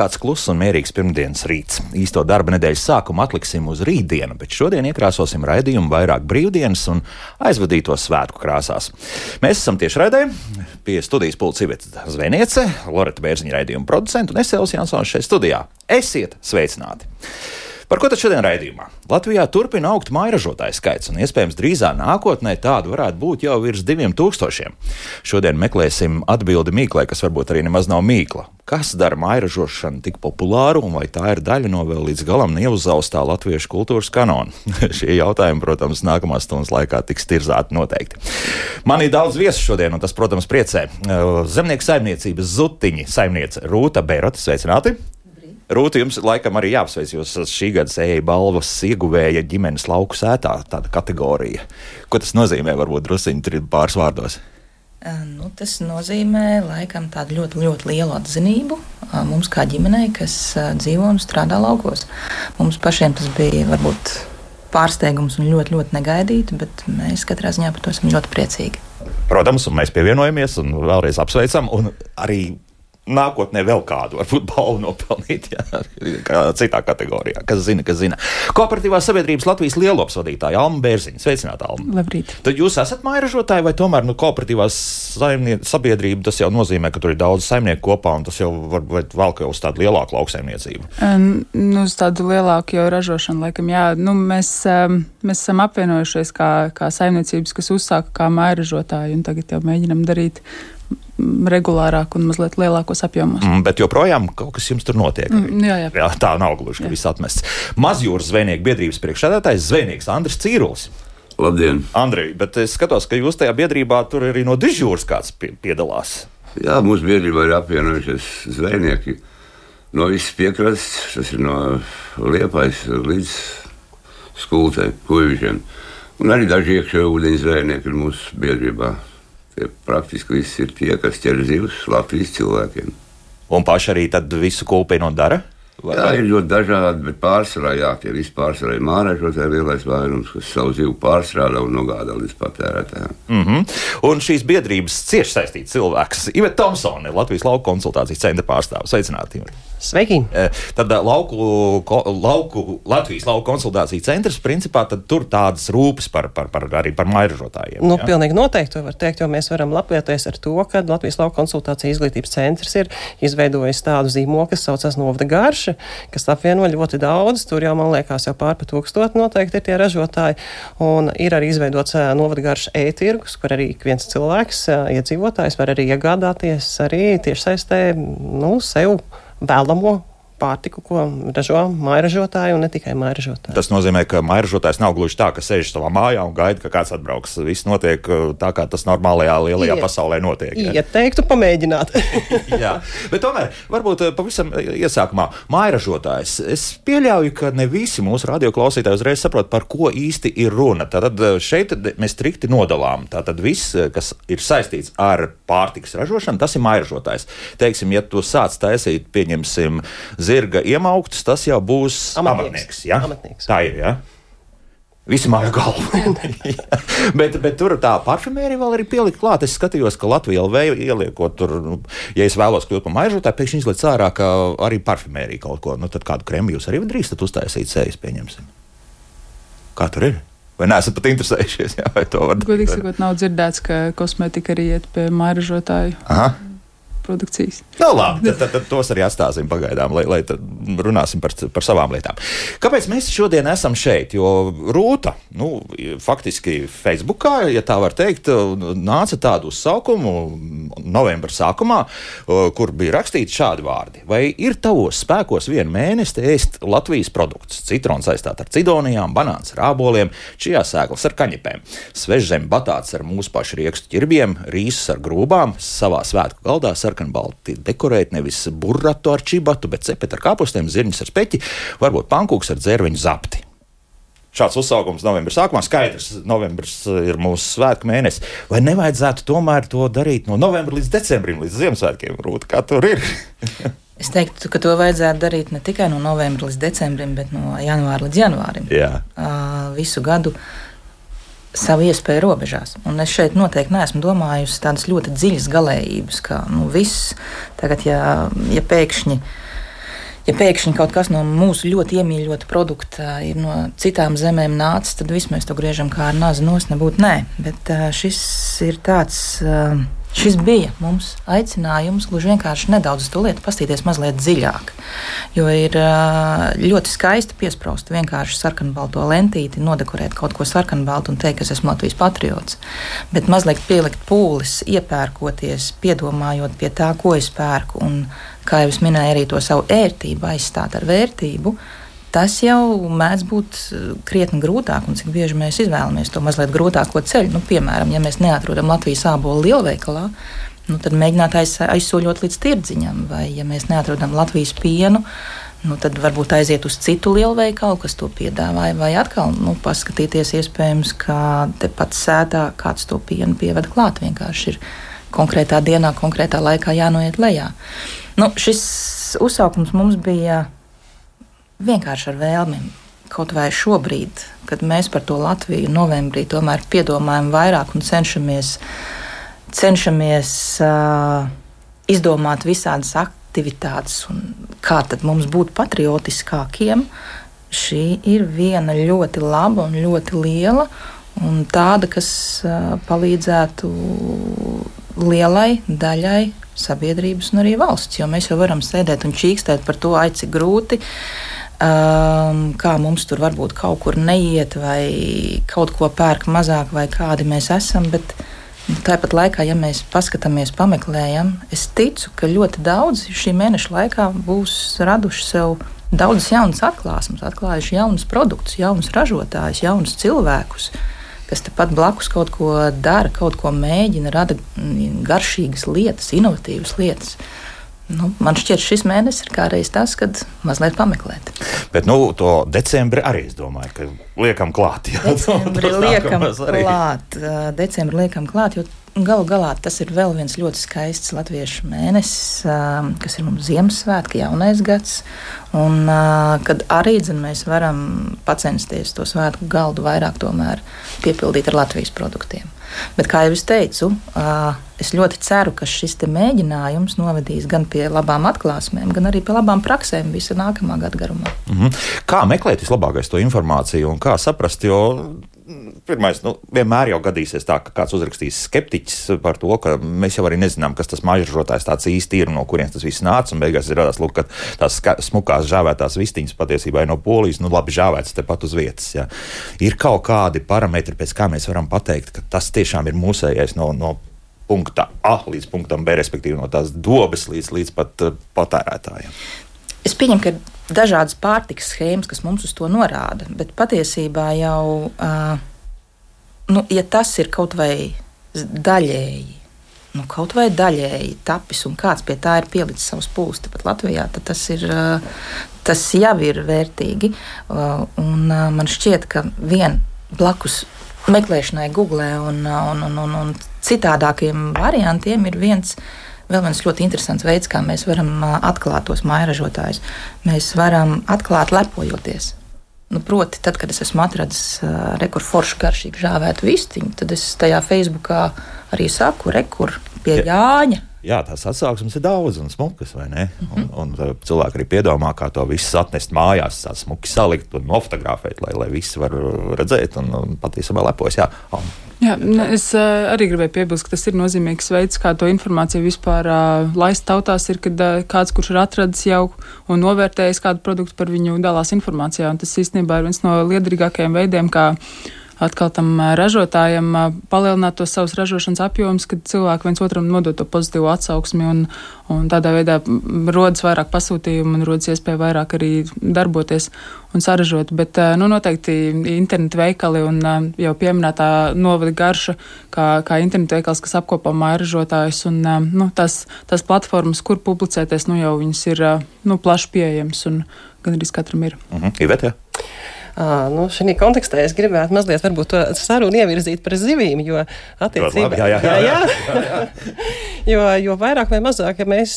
Kā labāk dzīvot? Rekāds kluss un mierīgs pirmdienas rīts. Īsto darba nedēļas sākumu atliksim uz rītdienu, bet šodien iekrāsosim raidījumu vairāk brīvdienas un aizvadītos svētku krāsās. Mēs esam tieši raidē pie studijas pulca Iveta Zvejniece, Loreta Bērziņa raidījuma producenta un Esēls Jansons šeit studijā. Esiet sveicināti! Par ko tad šodien raidījumā? Latvijā turpina augt mairažotāju skaits, un iespējams drīzā nākotnē tādu varētu būt jau virs diviem tūkstošiem. Šodien meklēsim atbildi mīklai, kas varbūt arī nemaz nav mīkla. Kas dara mairažošanu tik populāru, un vai tā ir daļa no vēl līdz galam neuzzaustā latviešu kultūras kanona? Šie jautājumi, protams, nākamās stundas laikā tiks tirzāti noteikti. Man ir daudz viesu šodien, un tas, protams, priecē. Zemnieku saimniecības zutiņi saimniece Rūta Bērota, sveicināti! Rūta, jums laikam arī jāapsveic, jūs esat šī gada sēja balvas ieguvēja ģimenes lauku sētā, tāda kategorija. Ko tas nozīmē, varbūt drusciņi tur pāris vārdos? Nu, tas nozīmē laikam tādu ļoti, ļoti lielu atzinību mums kā ģimenei, kas dzīvo un strādā laukos. Mums pašiem tas bija varbūt pārsteigums un ļoti, ļoti negaidīti, bet mēs katrā ziņā par to esam ļoti priecīgi. Protams, un mēs pievienojamies un vēlreiz apsveicam. Un arī nākotnē vēl kādu, varbūt balvu nopelnīt, jā, kā citā kategorijā. Kas zina, kas zina. Kooperatīvās sabiedrības Latvijas lielops vadītāja Alma Bērziņa. Sveicināta, Alma. Labrīt. Tad jūs esat mairažotāji vai tomēr nu, kooperatīvās sabiedrība, tas jau nozīmē, ka tur ir daudz saimnieku kopā un tas jau varbūt valk jau uz tādu lielāku lauksaimniecību? Nu, uz tādu lielāku jau ražošanu, laikam, jā. Nu, mēs, mēs esam apvienojušies kā, kā saimniecības, kas uzsāka kā mairažotāji un tagad jau mēģinam darīt regulārāk un mazliet lielākos apjomos. Mm, bet joprojām kaut kas jums tur notiek. Mm, jā, jā. jā, tā nav gluži, ka viss atmests. Mazjūras zvejnieku biedrības priekšsēdētājs zvejnieks Andris Cīrulis. Labdien! Andrej, bet es skatos, ka jūs tajā biedrībā tur arī no dižūras kāds piedalās. Jā, mūsu biedrībā ir apvienojušies zvejnieki no visas piekrastes. Tas ir no Liepais līdz Skultei, Kuivišiem. Un arī daži iekšējā ūdeņa zvejnieki ir mūsu biedrībā. Tie praktiski visi ir tie, kas ķer zivs Latvijas cilvēkiem. Un paši arī visu un dara? Vai? Jā, ir ļoti dažādi, bet pārsvarā jā, tie visi pārsvarā ir mārēžotāji lielais vairums, kas savu zivu pārstrādā un nogādā līdz patērētājiem. Mm -hmm. Un šīs biedrības cieši saistīts cilvēks Iveta Thompsone, Latvijas lauku konsultācijas centra pārstāvis. Sveicināti! Sveiki! Tad lauku, lauku, Latvijas lauku konsultāciju centrs, principā, tur tādas rūpes par, par, par, arī par mairažotājiem. Nu, ja? Pilnīgi noteikti to var teikt, jo mēs varam lepoties ar to, ka Latvijas lauku konsultāciju izglītības centrs ir izveidojis tādu zīmolu, kas saucas Novda Garša, kas apvieno ļoti daudz. Tur jau, man liekas, jau pārpa tūkstoti noteikti ir tie ražotāji. Un ir arī izveidots Novda Garša e-tirgus, kur arī ik viens cilvēks, iedzīvotājs var arī iegādāties arī tiešsaistē, nu, sev vēlamo pārtiku, ko ražo mairažotāji un ne tikai mairažotāji. Tas nozīmē, ka mairažotājs nav gluži tā, ka sēž savā mājā un gaida, ka kāds atbrauks. Viss notiek uh, tā, kā tas normālajā lielajā Iet, pasaulē notiek. Ja teiktu, pamēģināt. jā, bet tomēr varbūt uh, pavisam iesākumā mairažotājs. Es pieļauju, ka ne visi mūsu radioklausītāji uzreiz saprot, par ko īsti ir runa. Tad uh, šeit mēs strikti nodalām. Tātad viss, kas ir saistīts ar pārtikas ražošanu, tas ir mairažotājs. Teiksim, ja tu sāc taisīt, pieņemsim, zirga iemauktas, tas jau būs amatnieks. amatnieks, ja? amatnieks. Tā ir. Ja? Visi māju galvu. bet, bet tur tā parfumērija vēl ir pielikt klāt. Es skatījos, ka Latvijā vēl ieliekot tur, nu, ja es vēlos kļūt par maižotāju, pēkšņi izlaiž ārā, ka arī parfumērija kaut ko. Nu, tad kādu krēmu jūs arī drīkstat uztaisīt sejas, pieņemsim. Kā tur ir? Vai neesat pat interesējušies? Jā, vai to var darīt? Godīgi sakot, nav dzirdēts, ka kosmētika arī iet pie maižotāju. Aha produkcijas. No, nu, labi, tad, tad, tad tos arī atstāsim pagaidām, lai, lai runāsim par, par savām lietām. Kāpēc mēs šodien esam šeit? Jo Rūta, nu, faktiski Facebookā, ja tā var teikt, nāca tādu uzsaukumu novembra sākumā, kur bija rakstīti šādi vārdi. Vai ir tavos spēkos vienu mēnesi ēst Latvijas produktus? Citrons saistāt ar cidonijām, banāns ar āboliem, čijā sēklas ar kaņepēm, svežzem batāts ar mūsu pašu riekstu ķirbiem, rīsus ar grūbām, savā svētku galdā sarkanbalti dekorēt nevis burratu ar čibatu, bet cepeti ar kāpostiem, zirņus ar speķi, varbūt pankūks ar dzērveņu zapti. Šāds uzsaukums novembris sākumā skaidrs. Novembris ir mūsu svētku mēnesis. Vai nevajadzētu tomēr to darīt no novembra līdz decembrim, līdz Ziemassvētkiem? Rūt, kā tur ir? es teiktu, ka to vajadzētu darīt ne tikai no novembra līdz decembrim, bet no janvāra līdz janvārim. Jā. Uh, visu gadu. Savu iespēju robežās. Un es šeit noteikti neesmu domājusi tādas ļoti dziļas galējības, kā nu, viss tagad, ja, ja pēkšņi. Ja pēkšņi kaut kas no mūsu ļoti iemīļota produkta ir no citām zemēm nācis, tad viss mēs to griežam kā ar nāzi nos, nebūtu nē. Bet šis ir tāds. Uh, Šis bija mums aicinājums gluži vienkārši nedaudz uz to lietu pastīties mazliet dziļāk. Jo ir ļoti skaisti piesprāst vienkārši sarkanbalto lentīti, nodekorēt kaut ko sarkanbaltu un teikt, ka es esmu Latvijas patriots. Bet mazliet pielikt pūles, iepērkoties, piedomājot pie tā, ko es pērku, un, kā jau es minēju, arī to savu ērtību aizstāt ar vērtību tas jau mēdz būt eh, krietni grūtāk, un cik bieži mēs izvēlamies to mazliet grūtāko ceļu. Nu, piemēram, ja mēs neatrodam Latvijas ābolu lielveikalā, nu, tad mēģināt aiz, aizsoļot līdz tirdziņam, vai ja mēs neatrodam Latvijas pienu. Nu, tad varbūt aiziet uz citu lielveikalu, kas to piedāvāja, vai atkal nu, paskatīties, iespējams, ka tepat sētā kāds to pienu pievada klāt. Vienkārši ir konkrētā dienā, konkrētā laikā jānoiet lejā. Nu, šis uzsaukums mums bija vienkārši ar vēlmi. Kaut vai šobrīd, kad mēs par to Latviju novembrī tomēr piedomājam vairāk un cenšamies, cenšamies uh, izdomāt visādas aktivitātes un kā tad mums būt patriotiskākiem, šī ir viena ļoti laba un ļoti liela un tāda, kas uh, palīdzētu lielai daļai sabiedrības un arī valsts. Jo mēs jau varam sēdēt un čīkstēt par to, ai cik grūti um, kā mums tur varbūt kaut kur neiet, vai kaut ko pērk mazāk, vai kādi mēs esam. Bet tāpat laikā, ja mēs paskatāmies, pameklējam, es ticu, ka ļoti daudz šī mēneša laikā būs raduši sev daudzas jaunas atklāsmes, atklājuši jaunus produktus, jaunus ražotājus, jaunus cilvēkus. Kas tepat blakus kaut ko dara, kaut ko mēģina, rada garšīgas lietas, inovatīvas lietas. Uh, Nu, man šķiet, šis mēnesis ir kā reiz tas, kad mazliet pameklēt. Bet nu, to decembrī arī es domāju, ka liekam klāt. Jā, decembrī liekam klāt. Decembrī liekam klāt, jo galu galā tas ir vēl viens ļoti skaists latviešu mēnesis, kas ir mums Ziemassvētki, jaunais gads. Un, kad arī dzen, mēs varam censties to svētku galdu vairāk piepildīt ar Latvijas produktiem. Bet, kā jau es teicu, es ļoti ceru, ka šis mēģinājums novedīs gan pie labām atklāsmēm, gan arī pie labām praksēm visā nākamā gada garumā. Mm -hmm. Kā meklēt vislabākais to informāciju un kā saprast? Jo pirmais, nu, vienmēr jau gadīsies tā, ka kāds uzrakstīs skeptiķis par to, ka mēs jau arī nezinām, kas tas mažražotājs tāds īsti ir, no kurienes tas viss nāca. Un beigās ir radās, lūk, ka tās smukās žāvētās vistiņas patiesībā ir no polijas, nu, labi žāvētas tepat uz vietas. Jā. Ir kaut kādi parametri, pēc kā mēs varam pateikt, ka tas tiešām ir mūsējais no, no punkta A līdz punktam B, respektīvi no tās dobes līdz, līdz pat uh, patērētājiem. Es pieņemu, ka dažādas pārtikas schēmas, kas mums uz to norāda, bet patiesībā jau, uh, nu, ja tas ir kaut vai daļēji, nu, kaut vai daļēji tapis un kāds pie tā ir pielicis savus pūles, pat Latvijā, tad tas ir. Tas jau ir vērtīgi. Un, man šķiet, ka vien blakus meklēšanai, Google un, un, un, un, un citādākiem variantiem ir viens. Vēl viens ļoti interesants veids, kā mēs varam atklāt tos mājražotājus. Mēs varam atklāt lepojoties. Nu, proti, tad, kad es esmu atradzis uh, rekordu foršu, garšīgu žāvētu vistiņu, tad es tajā Facebookā arī saku, rekur pie Jāņa jā, tās atsauksmes ir daudz un smukas, vai ne? Mm -hmm. Un, un cilvēki arī piedomā, kā to visu atnest mājās, tā smuki salikt un nofotografēt, lai, lai visi var redzēt un, un patiesībā lepojas. Jā, oh. Jā, es uh, arī gribēju piebilst, ka tas ir nozīmīgs veids, kā to informāciju vispār uh, laist tautās, ir, kad uh, kāds, kurš ir atradis jau un novērtējis kādu produktu par viņu, dalās informācijā. Un tas īstenībā ir viens no liederīgākajiem veidiem, kā atkal tam ražotājam palielināt tos savus ražošanas apjomus, kad cilvēki viens otram nodod to pozitīvu atsauksmi un, un tādā veidā rodas vairāk pasūtījumu un rodas iespēja vairāk arī darboties un saražot. Bet nu, noteikti internetu veikali un jau pieminētā novada garša, kā, kā internetu veikals, kas apkopā mājražotājus un nu, tas, tas platformas, kur publicēties, nu jau viņas ir nu, plaši pieejamas un gan arī katram ir. Mhm. Ivete? Nu, šī kontekstā es gribētu mazliet to sarunu ievirzīt par zivīm, jo attiecībā jā, jā, jā, jā, jā, jā. jo, jo vairāk vai mazāk, ja mēs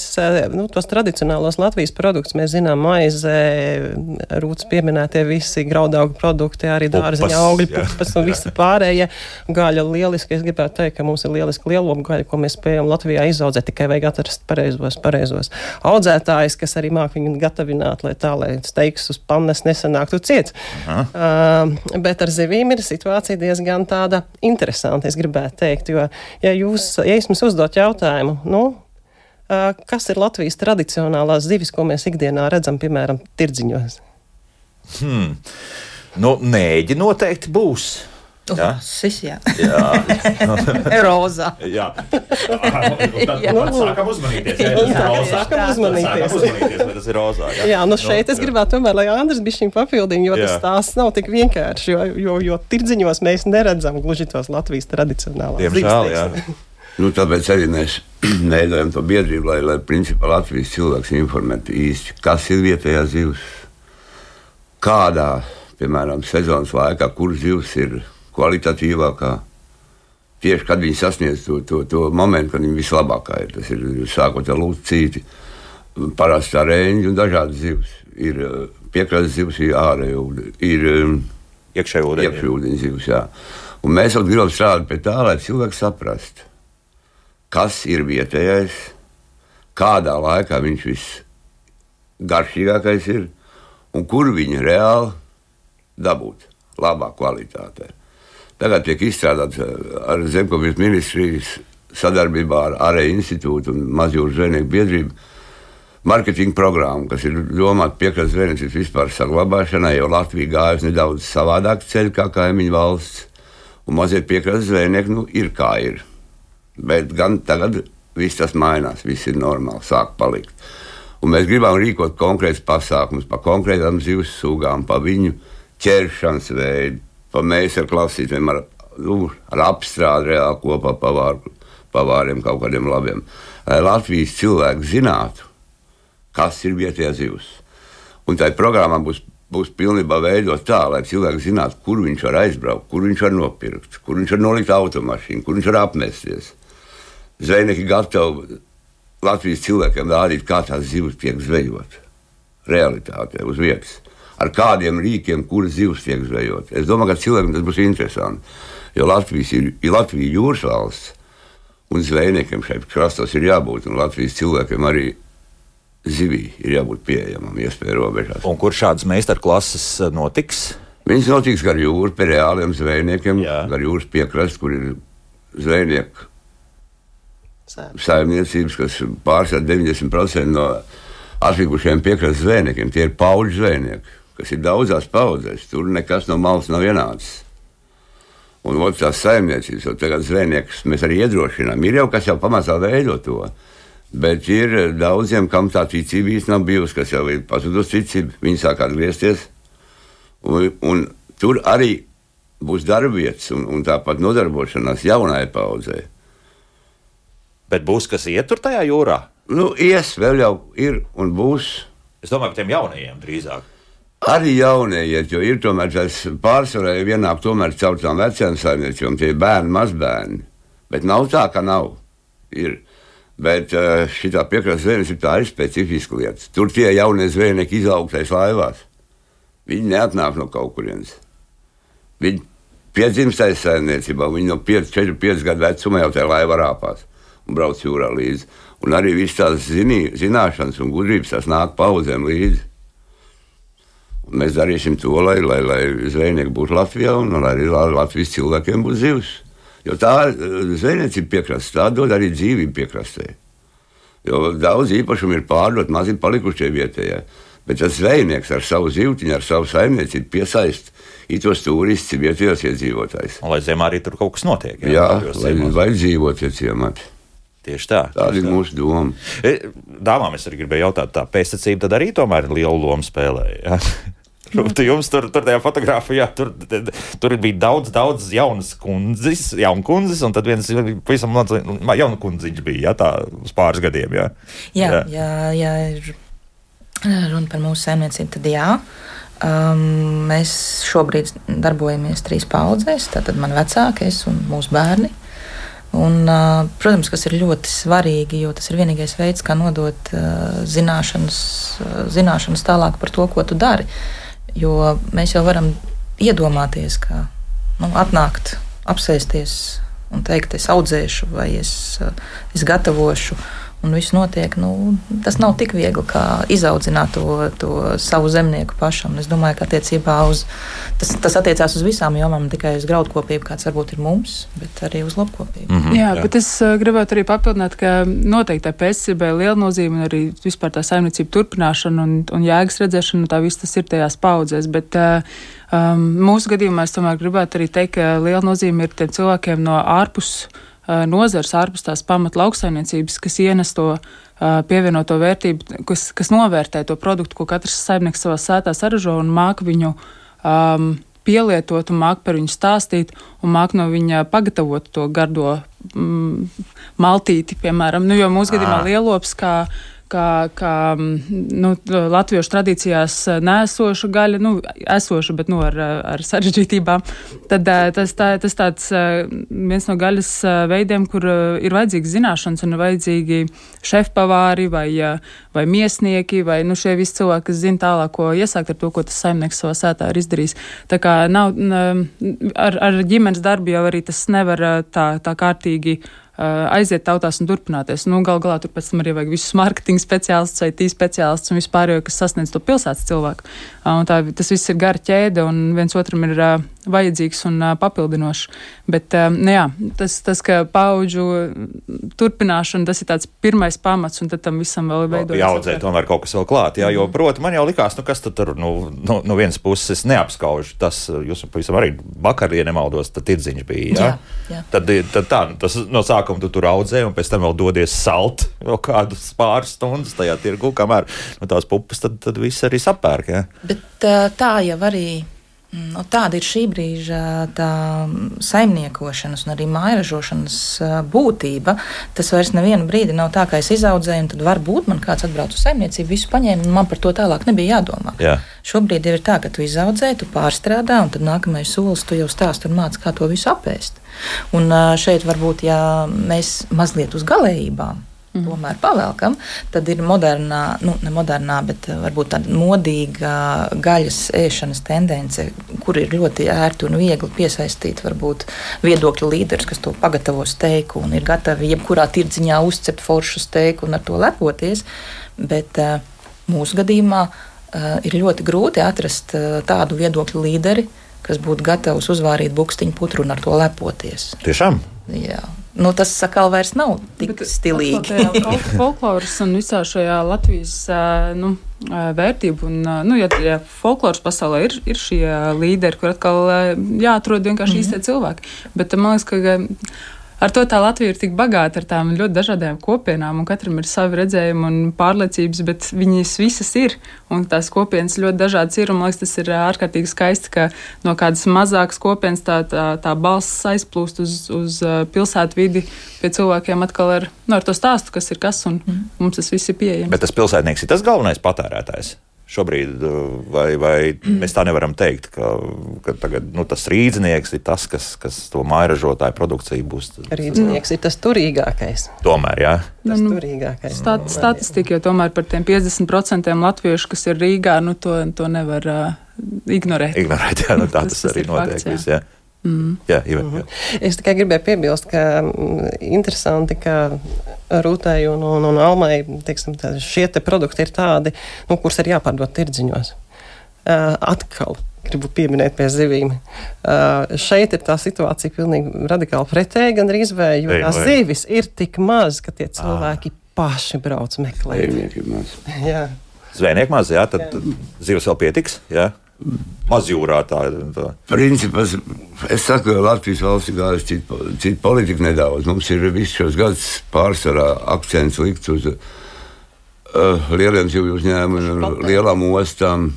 nu, tos tradicionālos Latvijas produktus, mēs zinām maize, rūtas pieminētie visi graudaugu produkti, arī dārzeņa augļi, pupas un visi pārējie gaļa lieliski. Es gribētu teikt, ka mums ir lieliski lielopu gaļa, ko mēs spējam Latvijā izaudzēt, tikai vajag atrast pareizos, pareizos audzētājus, kas arī māk viņu gatavināt, lai tā, lai steiks uz pannes nesanāktu ciets. Uh, bet ar zivīm ir situācija diezgan tāda interesanta, es gribētu teikt, jo, ja jūs, ja es jums uzdot jautājumu, nu, uh, kas ir Latvijas tradicionālās zivis, ko mēs ikdienā redzam, piemēram, tirdziņos? Hmm. Nu, nēģi noteikti būs. Jā, Sis, jā. jā. rozā. jā. Tad, jā. Tad sākam uzmanīties. Jā, tas ir rozā. Sākam uzmanīties. Sākam uzmanīties, vai tas ir rozā. Jā, jā nu šeit nu, es gribētu tomēr, lai Andris bišķiņ papildina, jo Jā. tas stāsts nav tik vienkārši, jo, jo, jo tirdziņos mēs neredzam gluži tos Latvijas tradicionālās Diemžēl, jā. Nu, tāpēc arī mēs veidojam to biedrību, lai, lai principā Latvijas cilvēks informētu īsti, kas ir vietējā zivs, kādā, piemēram, sezonas laikā, kur zivs ir kvalitatīvākā. Tieši kad viņi sasniedz to, to, to momentu, kad viņi vislabākā ir. Tas ir sākot ar lūcīti, parastā rēņģa un dažādas zivs. Ir eh, piekrastes zivs, ir ūdeņa, ir Iekšējā ūdenī. iekšūdeņa zivs. Jā. Un mēs vēl gribam strādāt pie tā, lai cilvēks saprastu, kas ir vietējais, kādā laikā viņš visgaršīgākais ir un kur viņa reāli dabūt labā kvalitātē. Tagad tiek izstrādāts eh, ar Zemkopības ministrijas sadarbībā ar Ārēju institūtu un Mazjūras zvejnieku biedrību marketinga programmu, kas ir domāta piekrastes zvejniecības vispār saglabāšanai, jo Latvija gājusi nedaudz savādāk ceļu kā kaimiņu valsts, un mazie piekrastes zvejnieki nu, ir kā ir. Bet gan tagad viss tas mainās, viss ir normāli, sāk palikt. Un mēs gribam rīkot konkrētus pasākumus par konkrētām zivs sugām, par viņu ķeršanas veidu, mēslu klasītiem, ar, nu, ar apstrādi reāli kopā pavāru, pavāriem kaut kādiem labiem. Lai Latvijas cilvēki zinātu, kas ir vietējā zivs. Un tai programmā būs, būs pilnībā veidot tā, lai cilvēks zinātu, kur viņš var aizbraukt, kur viņš var nopirkt, kur viņš var nolikt automašīnu, kur viņš var apmesties. Zvejnieki gatavi Latvijas cilvēkiem rādīt, kā tās zivs tiek zvejot. Realitātē, uz vietas. Ar kādiem rīkiem, kuras zivs tiek zvejot. Es domāju, ka cilvēkiem tas būs interesanti. Jo Latvijas ir, ir Latvija jūras valsts, un zvejniekiem šeit krastos ir jābūt, un Latvijas cilvēkiem arī zivī ir jābūt pieejamam, iespēju robežās. Un kur šādas meistarklases eh, notiks? Viņas notiks gar jūru pie reāliem zvejniekiem, Jā. gar jūras piekrastes, kur ir zvejnieku Sēm. saimniecības, kas pārstāv 90% no atlikušiem piekrastes zvejniekiem. Tie ir paudžu zvejnieki, kas ir daudzās paudzēs. Tur nekas no malas nav ienācis. Un otrs tās saimniecības, jau tagad zvejniekus mēs arī iedrošinām. Ir jau kas jau pamazā veido to. Bet ir daudziem, kam tā ticība īstenībā nav bijusi, kas jau ir pazudusi ticība. Viņi sāk atgriezties. Un, un tur arī būs darbvietas un, un tāpat nodarbošanās jaunai paudzei. Bet būs kas ietur tajā jūrā. Nu, ies, vēl jau ir un būs. Es domāju par tiem jaunajiem drīzāk. Arī jaunieji, jo ir tomēr tas pārsvarā vienāk tomēr caur tām vecām saimniecībām, tie bērni, mazbērni. Bet nav tā, ka nav. Ir. Bet šī piekrastes zvejniecība ir specifiska lieta. Tur tie jaunie zvejnieki izaugtais laivās. Viņi neatnāk no kaut kurienes. Viņi piedzimstais saimniecībā, viņi no 5, 4, 5 gadu vecumā jau tajā laivā rāpās un brauc jūrā līdzi. Un arī viss tās zinī, zināšanas un gudrības tās nāk paudzēm līdzi. Mēs darīsim to, lai, lai, lai zvejnieki būtu Latvijā un lai arī Latvijas cilvēkiem būtu zivs. Jo tā eh, zvejniecība piekrastē, tā dod arī dzīvību piekrastē. Jo daudz īpašumu ir pārdot, maz ir palikuši tie vietējie. Bet tas zvejnieks ar savu zīltiņu, ar savu saimniecību piesaista itos turistus, vietējos iedzīvotājus. Lai ziemā arī tur kaut kas notiek. Jā, tajos lai, lai dzīvot ciemati. Tieši tā. Tāda tieši ir tā. mūsu doma. E, Dāmām es arī gribēju jautāt, tā pēctecība tad arī tomēr lielu lomu spēlēja. Ja? Rūta, jums tur, tur tajā fotografijā tur, tur bija daudz, daudz jaunas kundzes, jaunu kundzes, un tad viens pavisam jaunu kundziņš bija, ja tā uz pāris gadiem. Ja? Jā, jā, jā ir runa par mūsu saimniecību, tad jā. Um, mēs šobrīd darbojamies trīs paudzēs. Tātad man vecākais un mūsu bērni. Un, protams, kas ir ļoti svarīgi, jo tas ir vienīgais veids, kā nodot zināšanas, zināšanas tālāk par to, ko tu dari. Jo mēs jau varam iedomāties, ka nu, atnākt, apsēsties un teikt, es audzēšu vai es, es gatavošu un viss notiek. Nu, tas nav tik viegli kā izaudzināt to, to savu zemnieku pašam. Es domāju, ka attiecībā uz tas, tas attiecās uz visām jomām, ne tikai uz graudkopību, kāds varbūt ir mums, bet arī uz lopkopību. Mm -hmm, jā, jā, bet es uh, gribētu arī papildināt, ka noteikti tā pēcībai ir liela nozīme un arī vispār tā saimniecība turpināšana un, un jēgas redzēšana, tā viss tas ir tajās paudzēs. Bet, uh, um, mūsu gadījumā es tomēr gribētu arī teikt, ka liela nozīme ir tiem cilvēkiem no ārpus nozars ārpus tās pamat lauksainiecības, kas ienes to pievienoto vērtību, kas, kas novērtē to produktu, ko katrs saimnieks savā sētā saražo un māk viņu um, pielietot, un māk par viņu stāstīt, un māk no viņa pagatavot to gardo mm, maltīti, piemēram. Nu, jo mūsu gadījumā lielops kā kā, kā nu, latviešu tradīcijās nesoša gaļa, nu, esoša, bet nu, ar, ar sarežģītībām, tad tas, tā, tas tāds viens no gaļas veidiem, kur ir vajadzīgas zināšanas un ir vajadzīgi šefpavāri vai, vai miesnieki vai nu, šie visi cilvēki, kas zina tālāk, ko iesākt ar to, ko tas saimnieks savā sētā ir izdarījis. Tā kā nav ar, ar ģimenes darbu jau arī tas nevar tā, tā kārtīgi aiziet tautās un turpināties. Nu, Galu galā tur pēc tam arī vajag visus mārketinga speciālistus, IT speciālistus un vispār, kas sasniedz to pilsētas cilvēku. Un tā, tas viss ir gara ķēde un viens otram ir uh, vajadzīgs un uh, papildinošs. Bet uh, nu, jā, tas, tas, ka paudžu turpināšana, tas ir tāds pirmais pamats un tad tam visam vēl ir veidojas. Jāaudzē tomēr kaut kas vēl klāt, jā, jo, mhm. proti, man jau likās, nu kas tad tur, nu, no, no vienas puses es neapskaužu, tas, jūs pavisam arī vakar, ja nemaldos, tad tirdziņš bija, jā? Jā, jā. Tad, tad tā, tas no sākuma tu tur audzē, un pēc tam vēl dodies salt vēl kādus pāris stundas tajā tirgu, kamēr no tās pupas tad, tad viss arī sapērk. Ja? Bet tā jau arī. Nu, tāda ir šī brīža tā saimniekošanas un arī mājražošanas būtība. Tas vairs nevienu brīdi nav tā, ka es izaudzēju, un tad varbūt man kāds atbrauc uz saimniecību, visu paņēma, un man par to tālāk nebija jādomā. Jā. Šobrīd ir tā, ka tu izaudzē, tu pārstrādā, un tad nākamais solis tu jau stāst un māci, kā to visu apēst. Un šeit varbūt, ja mēs mazliet uz galējībām. Mm. Tomēr pavēlkam, tad ir modernā, nu, ne modernā, bet varbūt tāda modīga gaļas ēšanas tendence, kur ir ļoti ērti un viegli piesaistīt varbūt viedokļu līderus, kas to pagatavo steiku un ir gatavi jebkurā tirdziņā uzcept foršu steiku un ar to lepoties. Bet mūsu gadījumā ir ļoti grūti atrast tādu viedokļu līderi, kas būtu gatavs uzvārīt bukstiņu putru un ar to lepoties. Tiešām? Jā. Nu, tas atkal vairs nav tik Bet, stilīgi. Folkloras un visā šajā Latvijas nu, vērtību. Un, nu, ja, ja folkloras pasaulē ir, ir šie līderi, kur atkal jāatrod vienkārši mm -hmm. īstie cilvēki. Bet man liekas, ka ar to tā Latvija ir tik bagāta ar tām ļoti dažādām kopienām, un katram ir savi redzējumi un pārliecības, bet viņas visas ir, un tās kopienas ļoti dažādas ir, un man liekas, tas ir ārkārtīgi skaisti, ka no kādas mazākas kopienas tā, tā, tā balss aizplūst uz, uz pilsētu vidi pie cilvēkiem atkal ar, nu, ar to stāstu, kas ir kas, un mm. mums tas viss ir pieejams. Bet tas pilsētnieks ir tas galvenais patērētājs šobrīd, vai, vai mēs tā nevaram teikt, ka, ka tagad, nu, tas rīznieks ir tas, kas, kas to mājražotāju produkciju būs. Rīznieks ir tas turīgākais. Tomēr, jā. Tas nu, turīgākais. Stat, statistika jau tomēr par tiem 50% latviešu, kas ir Rīgā, nu, to, to nevar uh, ignorēt. Ignorēt, jā, nu, tā tas, tas arī notiek. Fakts, jā. Viss, jā. Mm. Jā, Ivar, jā. Es tikai gribēju piebilst, ka mm, interesanti, ka Rūtai un, un, un Almai teiksim, tā, šie te produkti ir tādi, nu, kurus ir jāpārdod tirdziņos. Uh, atkal gribu pieminēt pie zivīm. Uh, šeit ir tā situācija pilnīgi radikāli pretēji, gan arī izvēle, jo tās zivis ir tik maz, ka tie cilvēki à. paši brauc meklēt. Zvejnieki maz. jā. Jā, tad, tad zivs vēl pietiks. Jā mazjūrā. Tā, tā. Principā es saku, ka Latvijas valsts ir gājusi citu, citu politiku nedaudz. Mums ir visus šos gadus pārsvarā akcents likts uz uh, lieliem zivju uzņēmumiem, lielām ostām.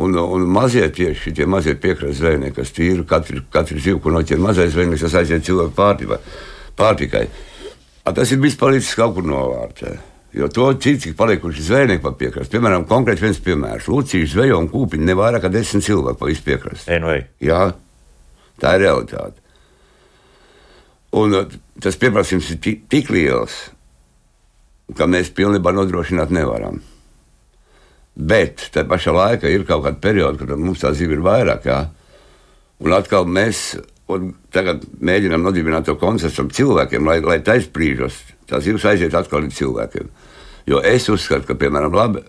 Un, un mazie tieši tie mazie piekrastes zvejnieki, kas tīri katru, katru zivu, ko noķer mazais zvejnieks, tas aiziet cilvēku pārtikai. pārtikai. Tas ir bijis palicis kaut kur novārtē. Jo to cik palikuši zvejnieki pa piekrasti. Piemēram, konkrēti viens piemērs. Lucijas zvejo un kūpiņi ne vairāk kā desmit cilvēku pa visu piekrasti. NV. Jā, tā ir realitāte. Un uh, tas pieprasījums ir ti- tik liels, ka mēs pilnībā nodrošināt nevaram. Bet tā pašā laikā ir kaut kāda perioda, kad mums tā ziva ir vairāk. Jā. Un atkal mēs un tagad mēģinām nodibināt to konceptu cilvēkiem, lai, lai taisbrīžos tās zivs aiziet atkal līdz cilvēkiem. Jo es uzskatu, ka, piemēram, labi,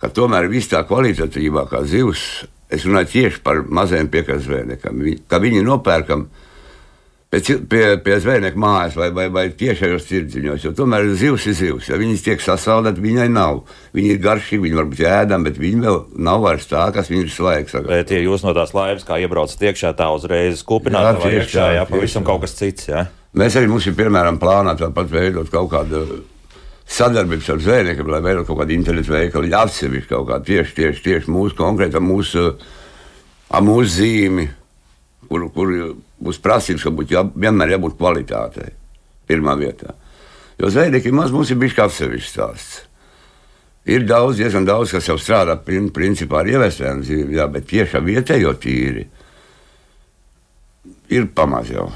ka tomēr viss tā kvalitatīvākā zivs, es runāju tieši par mazajiem vi- ka viņi nopērkam pie, pie, pie zvejnieka mājas vai, vai, vai tiešajos tirdziņos. Jo tomēr zivs ir zivs. Ja viņas tiek sasaldētas, viņai nav. Viņi ir garšīgi, viņi varbūt ēdami, bet viņi vēl nav vairs tā, kas viņiem ir svaigs. Bet, ja jūs no tās laivas kā iebraucat iekšā, tā uzreiz kupināt, tieši iekšā, jā, tieši pavisam tā. kaut kas cits, jā. Mēs arī mums ir piemēram plānā tāpat veidot kaut kādu sadarbību ar zvejniekiem, lai veidot kaut kādu internetu veikalu, atsevišķi kaut kādu tieši, tieši, tieši mūsu konkrēta mūsu, mūsu zīmi, kur, kur būs prasības, ka būtu jā, vienmēr jābūt kvalitātei pirmā vietā. Jo zvejnieki maz mums ir bijis kā atsevišķs stāsts. Ir daudz, diezgan daudz, kas jau strādā prin, principā ar ievestēm jā, bet tieši ar vietējo tīri ir pamaz jau.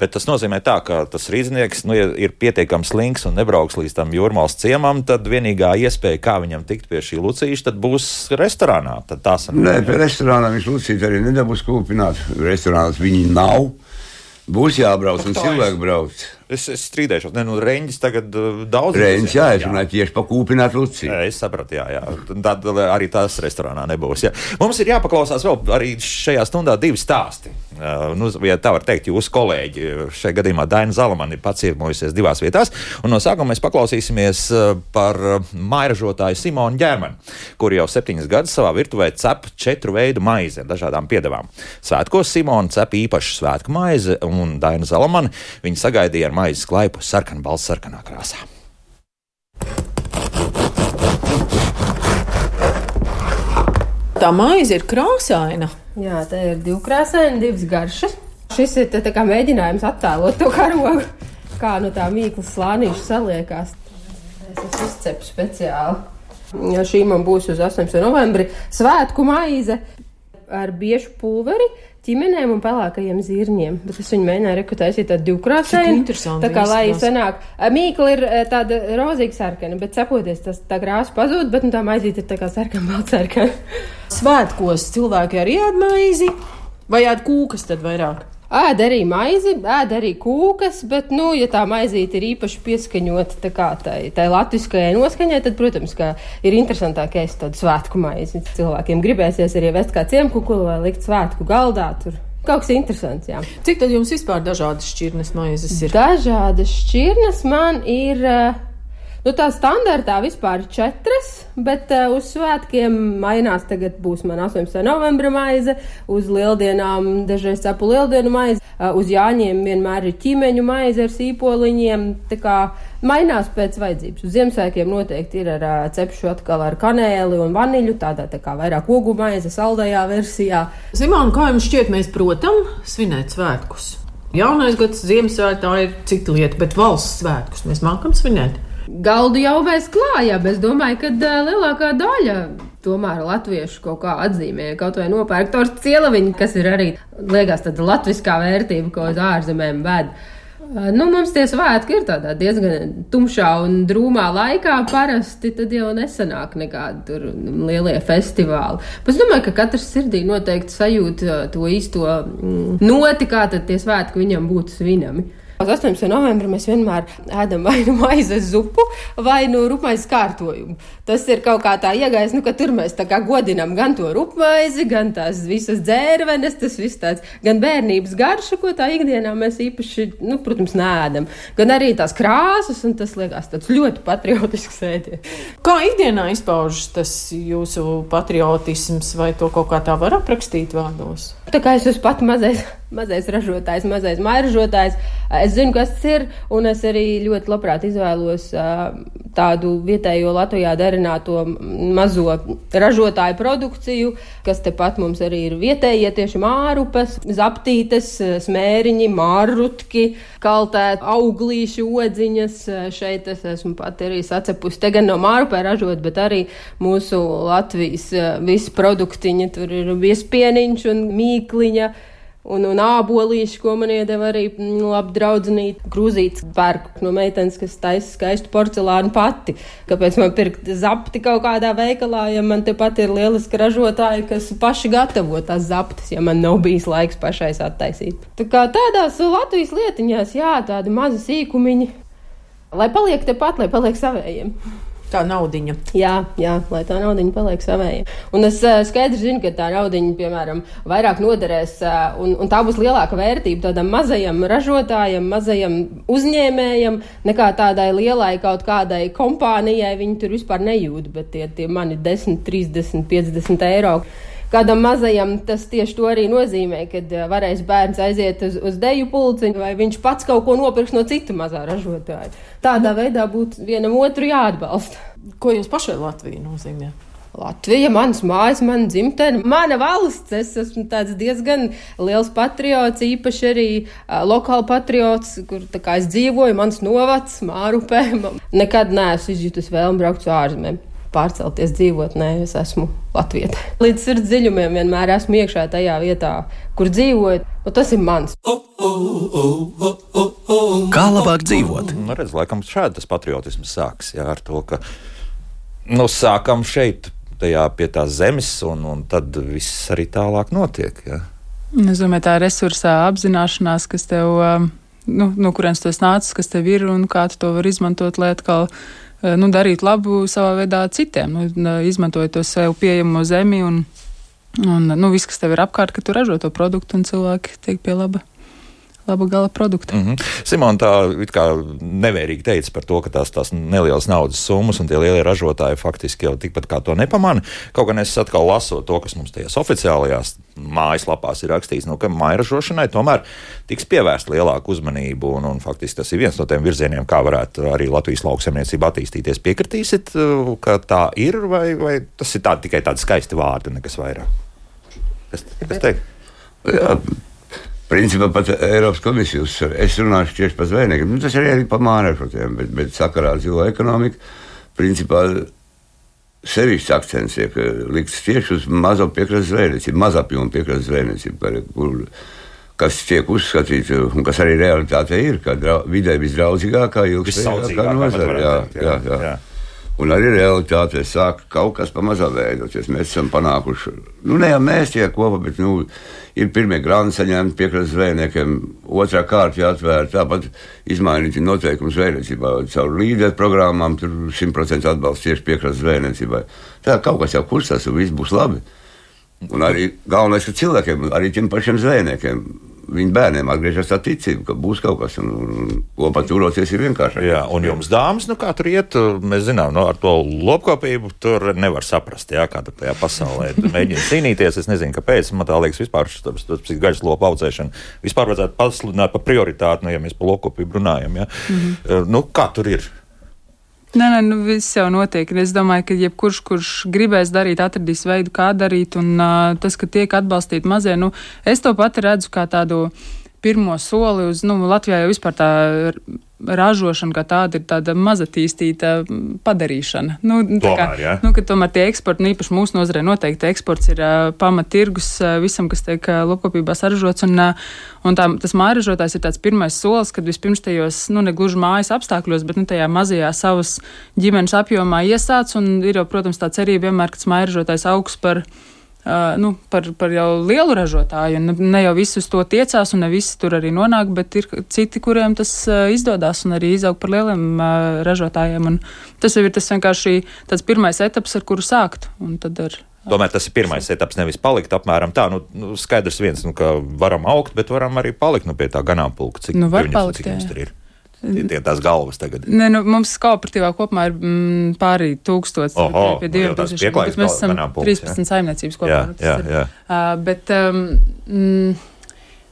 Bet tas nozīmē, tā, ka tas rīznieks nu, ja ir pietiekami slinks un nebrauks līdz tam jūrmālas ciemam. Tad vienīgā iespēja, kā viņam tikt pie šī lucīša, būs restorānā. Tad tā sanāk. Nē, pie restorāna viņš Lucīt arī nedabūs kūpināt. Restorānos viņi nav. Būs jābrauc, un cilvēki brauc. Es, es strīdēšos. Nē, nu, Reņģis tagad uh, daudz. Reņģis, jā, es runāju tieši par kūpināt Lucīt. Jā, es sapratu, jā, jā. Tad arī tas restorānā nebūs. Jā. Mums ir jāpaklausās vēl arī šajā stundā divi stāsti. Uh, nu, ja tā var teikt, jūsu kolēģi, šajā gadījumā Daina Zalamana ir paciemojusies divās vietās. Un no sākuma mēs paklausīsimies uh, par uh, mairažotāju Simonu Ģermanu, kur jau septiņas gadus savā virtuvē cep četru veidu maizi ar dažādām piedevām. Svētkos Simona cep īpašu svētku maizi, un Daina Zalamana viņa sagaidīja ar maizes klaipu sarkanu balss sarkanā krāsā. Tā maize ir krāsaina. Jā, tā ir divkrāsaini, divas garšas. Šis ir tā, tā kā mēģinājums attēlot to karogu, kā no tā mīklas slānīša saliekās. Es izcepu speciāli. Ja šī man būs uz 18. novembri svētku maize ar biešu pulveri, ķimenēm un pelēkajiem zirņiem. Bet es viņu mēģināju rekutēt tādu divkrāsainu. Cik interesanti Tā kā lai sanāk, mīkla ir eh, tāda rozīga sarkana, bet cepoties tas tā krāsa pazūd, bet nu, tā maizīte ir tā kā sarkana, baltsarkana. Svētkos cilvēki arī ēd maizi, vai ēd kūkas tad vairāk? Ēd arī maizi, ēd arī kūkas, bet, nu, ja tā maizīte ir īpaši pieskaņota tai, tai latviskajai noskaņai, tad, protams, ir interesantāk ēst tādu svētku maizi. Cilvēkiem gribēsies arī vest kā ciemkukulu vai likt svētku galdā. Tur kaut kas interesants, jā. Cik tad jums vispār dažādas šķirnes maizes ir? Dažādas šķirnes man ir. eh, Nu, tā standartā vispār ir četras, bet uh, uz svētkiem mainās. Tagad būs man 18. novembra maize, uz lieldienām dažreiz cepu lieldienu maizi, uh, uz jāņiem vienmēr ir ķīmeņu maize ar sīpoliņiem. Tā kā mainās pēc vajadzības. Uz Ziemassvētkiem noteikti ir ar uh, cepšu atkal ar kanēli un vaniļu, tādā tā kā vairāk ogu maize, saldajā versijā. Simona, kā jums šķiet, mēs protam svinēt svētkus? Jaunais gads, Ziemassvētā ir cita lieta, bet valsts svētkus mēs mākam svinēt. Galdu jau mēs klājām, es domāju, ka lielākā daļa tomēr latviešu kaut kā atzīmē, kaut vai nopērk to cielaviņu, kas ir arī, liekas, tāda latviskā vērtība, ko uz ārzemēm ved. Nu, mums tie svētki ir tādā diezgan tumšā un drūmā laikā. Parasti tad jau nesanāk nekādi lielie festivāli. Es domāju, ka katrs sirdī noteikti sajūt to īsto mm, noti, kā tad tie svētki viņam būtu svinami. Uz 18. novembrī mēs vienmēr ēdam vai nu maizes zupu, vai nu rupmaizi kārtojumu. Tas ir kaut kā tā iegājis, nu, ka tur mēs tā kā godinam gan to rupmaizi, gan tās visas dzērvenes, tas viss tāds, gan bērnības garša, ko tā ikdienā mēs īpaši, nu, protams, nēdam, gan arī tās krāsas, un tas liekas tāds ļoti patriotisks ēdiens. Kā ikdienā izpaužas tas jūsu patriotisms, vai to kaut kā tā var aprakstīt vārdos? Tā kā es esmu pati mazais mazais ražotājs, mazais mairažotājs. Es zinu, kas tas ir, un es arī ļoti labprāt izvēlos tādu vietējo Latvijā darināto mazo ražotāju produkciju, kas tepat mums arī ir vietējie tieši mārupes, zaptītes, smēriņi, mārrutki, kaltēt auglīšu odziņas. Šeit es esmu pat arī sacepusi te gan no mārupē ražot, bet arī mūsu Latvijas visi produktiņi. Tur ir viespieniņš un mīkliņa un, un ābolīši, ko man iedeva arī mm, labi draudzenīt. Grūzīts pērk no meitenes, kas taisa skaistu porcelānu pati. Kāpēc man pirkt zapti kaut kādā veikalā, ja man tepat ir lieliski ražotāji, kas paši gatavo tās zaptas, ja man nav bijis laiks pašai attaisīt. Tā kā tādās Latvijas lietiņās, jā, tādi mazi sīkumiņi, lai paliek tepat, lai paliek savējiem. Tā naudiņa. Jā, jā, lai tā naudiņa paliek savējai. Un es uh, skaidri zinu, ka tā naudiņa, piemēram, vairāk noderēs, uh, un, un tā būs lielāka vērtība tādam mazajam ražotājam, mazajam uzņēmējam, nekā tādai lielai kaut kādai kompānijai. Viņi tur vispār nejūt, bet tie, tie mani 10, 30, 50 eiro kādam mazajam tas tieši to arī nozīmē, kad varēs bērns aiziet uz, uz deju pulciņu, vai viņš pats kaut ko nopirks no cita mazā ražotāja. Tādā veidā būtu vienam otru jāatbalsta. Ko jums pašai Latvija nozīmē? Latvija, mans mājas, mana dzimtene, mana valsts. Es esmu diezgan liels patriots, īpaši arī uh, lokāli patriots, kur es dzīvoju, mans novads, Mārupē. Nekad neesmu izjutis vēlmu braukt uz ārzemēm pārcelties dzīvot. Nē, es esmu Latvijā. Līdz sirds dziļumiem vienmēr esmu iekšā tajā vietā, kur dzīvoju. Nu, tas ir mans. Kā labāk dzīvot? Nu, redz, laikam šādi tas patriotisms sāks jā, ar to, ka nu, sākam šeit, tajā pie tās zemes, un, un tad viss arī tālāk notiek. Jā. Es domāju, tā resursa apzināšanās, kas tev, um, nu, no kurienes tas nācis, kas tev ir un kā tu to vari izmantot, lai atkal nu, darīt labu savā veidā citiem, nu, izmantojot to sev pieejamo zemi un, un nu, viss, kas tev ir apkārt, ka tu ražo to produktu un cilvēki tiek pie laba laba gala produkta. Mm -hmm. Simona tā nevērīgi teica par to, ka tās, tās nelielas naudas summas un tie lielie ražotāji faktiski jau tikpat kā to nepamana. Kaut gan es atkal lasu to, kas mums tajās oficiālajās mājaslapās ir rakstīts, nu, ka mairažošanai tomēr tiks pievērsta lielāka uzmanība. Un, un faktiski tas ir viens no tiem virzieniem, kā varētu arī Latvijas lauksaimniecība attīstīties. Piekritīsit, ka tā ir, vai, vai tas ir tā, tikai tādi skaisti vārdi, nekas vairāk? Kas, kas teikt? Jā, Principā pat Eiropas komisija uzsver, es runāšu tieši par zvejniekiem. Nu, tas arī ir par mārēšotiem, bet, bet sakarā ar zilo ekonomiku, principā sevišķs akcents tiek likts tieši uz mazo piekrastes zvejniecību, mazapjomu piekrastes zvejniecību, kas tiek uzskatīts un kas arī realitāte ir, drau, vidē visdraudzīgākā, ilgspējīgākā nozara. Un arī realitātē sāk kaut kas pamazām veidoties. Mēs esam panākuši, nu, ne jau mēs tie kopā, bet nu, ir pirmie grāmati saņemti piekrastes zvejniekiem, otrā kārta jāatvērt, tāpat izmainīti noteikumi zvejniecībā. Caur līderu programmām tur 100% atbalsts tieši piekrastes zvejniecībai. Tā kaut kas jau kustās un viss būs labi. Un arī galvenais, ka cilvēkiem, arī tiem pašiem zvejniekiem, viņu bērniem atgriežas tā ticība, ka būs kaut kas, un, un kopā turoties ir vienkāršāk. Jā, un jums, dāmas, nu kā tur iet, mēs zinām, no, nu, ar to lopkopību tur nevar saprast, jā, kā tur tajā pasaulē mēģina cīnīties. Es nezinu, kāpēc man tā liekas vispār šis gaļas lopu audzēšana. Vispār vajadzētu pasludināt par prioritāti, nu, ja mēs par lopkopību runājam. Jā. Mm -hmm. Nu, kā tur ir? Nē, nē, nu, viss jau notiek. Es domāju, ka jebkurš, kurš gribēs darīt, atradīs veidu, kā darīt. Un uh, tas, ka tiek atbalstīti mazie, nu, es to pati redzu kā tādu pirmo soli uz, nu, Latvijā jau vispār tā ražošana kā tāda ir tāda mazatīstīta padarīšana. Nu, tomēr, kā, ja? nu, tomēr tie eksporti, nu, īpaši mūsu nozarē, noteikti eksports ir uh, pamatirgus uh, visam, kas tiek uh, lopkopībā saražots. Un, uh, un tā, tas mājražotājs ir tāds pirmais solis, kad vispirms tajos, nu, ne gluži mājas apstākļos, bet nu, tajā mazajā savas ģimenes apjomā iesāc. Un ir jau, protams, tā cerība vienmēr, ka tas mājražotājs augs par Uh, nu, par, par jau lielu ražotāju. Ne, ne jau visi uz to tiecās, un ne visi tur arī nonāk, bet ir citi, kuriem tas uh, izdodas un arī izaug par lieliem uh, ražotājiem. Un tas jau ir tas vienkārši tāds pirmais etaps, ar kuru sākt. Tomēr tas ir pirmais etaps, nevis palikt apmēram tā. Nu, nu, skaidrs viens, nu, ka varam augt, bet varam arī palikt nu, pie tā ganāmpulka, cik, nu, viņas, palikt, cik jums tur ir tie tās galvas tagad? Nē, nu, mums kooperatīvā kopumā ir mm, pārī tūkstots. Oho, pie diviem tūkstošiem. Mēs esam 13 saimniecības kopā. Jā, jā, jā. Uh, bet, um, mm,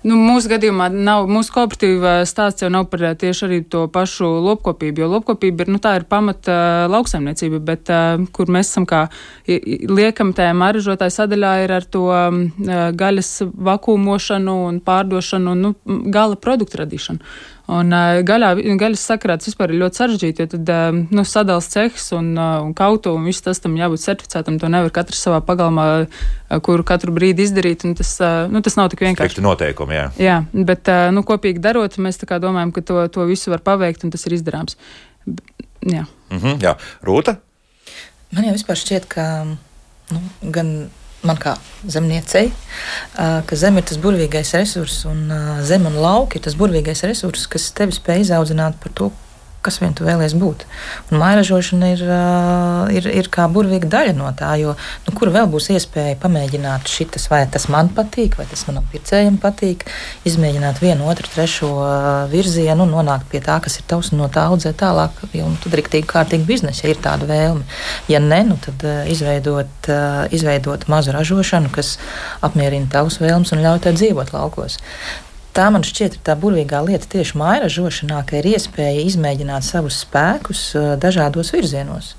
Nu, mūsu gadījumā nav, mūsu kooperatīva stāsts jau nav par tieši arī to pašu lopkopību, jo lopkopība ir, nu, tā ir pamata lauksaimniecība, bet kur mēs esam kā liekam tajā maražotāja sadaļā ir ar to gaļas vakumošanu un pārdošanu un nu, gala produktu radīšanu. Un uh, gaļā, gaļas sakarā tas vispār ir ļoti sarežģīti, jo tad uh, nu, sadals cehs un, uh, un kautu un viss tas tam jābūt certificētam. To nevar katrs savā pagalmā, kuru katru brīdi izdarīt. Tas, uh, nu, tas nav tik vienkārši. Strikti noteikumi, jā. Jā, bet nu, kopīgi darot, mēs domājam, ka to, to visu var paveikt un tas ir izdarāms. Jā. Mm -hmm, jā. Rūta? Man jau vispār šķiet, ka nu, gan man kā zemniecei, ka zeme ir tas burvīgais resurss, un zeme un lauki ir tas burvīgais resurss, kas tevi spēj izaudzināt par to, kas vien tu vēlies būt. Un mairažošana ir, ir, ir kā burvīga daļa no tā, jo nu, kur vēl būs iespēja pamēģināt šitas, vai tas man patīk, vai tas manam pircējam patīk, izmēģināt vienu, otru, trešo virzienu un nonākt pie tā, kas ir tavs un no tā audzēt tālāk. Jo nu, tad tik kārtīgi biznesa, ja ir tāda vēlme. Ja ne, nu, tad izveidot, izveidot mazu ražošanu, kas apmierina tavus vēlmes un ļauj tev dzīvot laukos tā man šķiet ir tā burvīgā lieta tieši māja ražošanā, ka ir iespēja izmēģināt savus spēkus dažādos virzienos.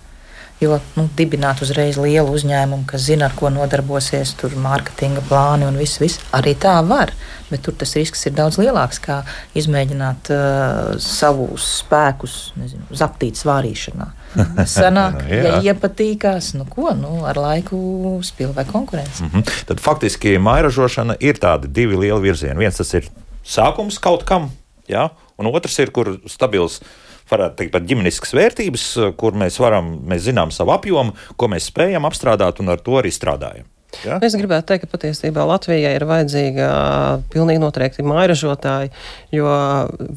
Jo nu, dibināt uzreiz lielu uzņēmumu, kas zina, ar ko nodarbosies, tur mārketinga plāni un viss, viss arī tā var. Bet tur tas risks ir daudz lielāks nekā izmēģināt uh, savus spēkus, nezinu, zaptīt svārīšanā. Sanāk, ja iepatīkās, nu ko, nu, ar laiku spilvē konkurence. Mm -hmm. Tad faktiski mairažošana ir tādi divi lieli virzieni. Viens tas ir sākums kaut kam, ja? un otrs ir, kur stabils varētu teikt, pat ģimeniskas vērtības, kur mēs varam, mēs zinām savu apjomu, ko mēs spējam apstrādāt un ar to arī strādājam. Ja? Es gribētu teikt, ka patiesībā Latvijai ir vajadzīga pilnīgi noteikti mājražotāji, jo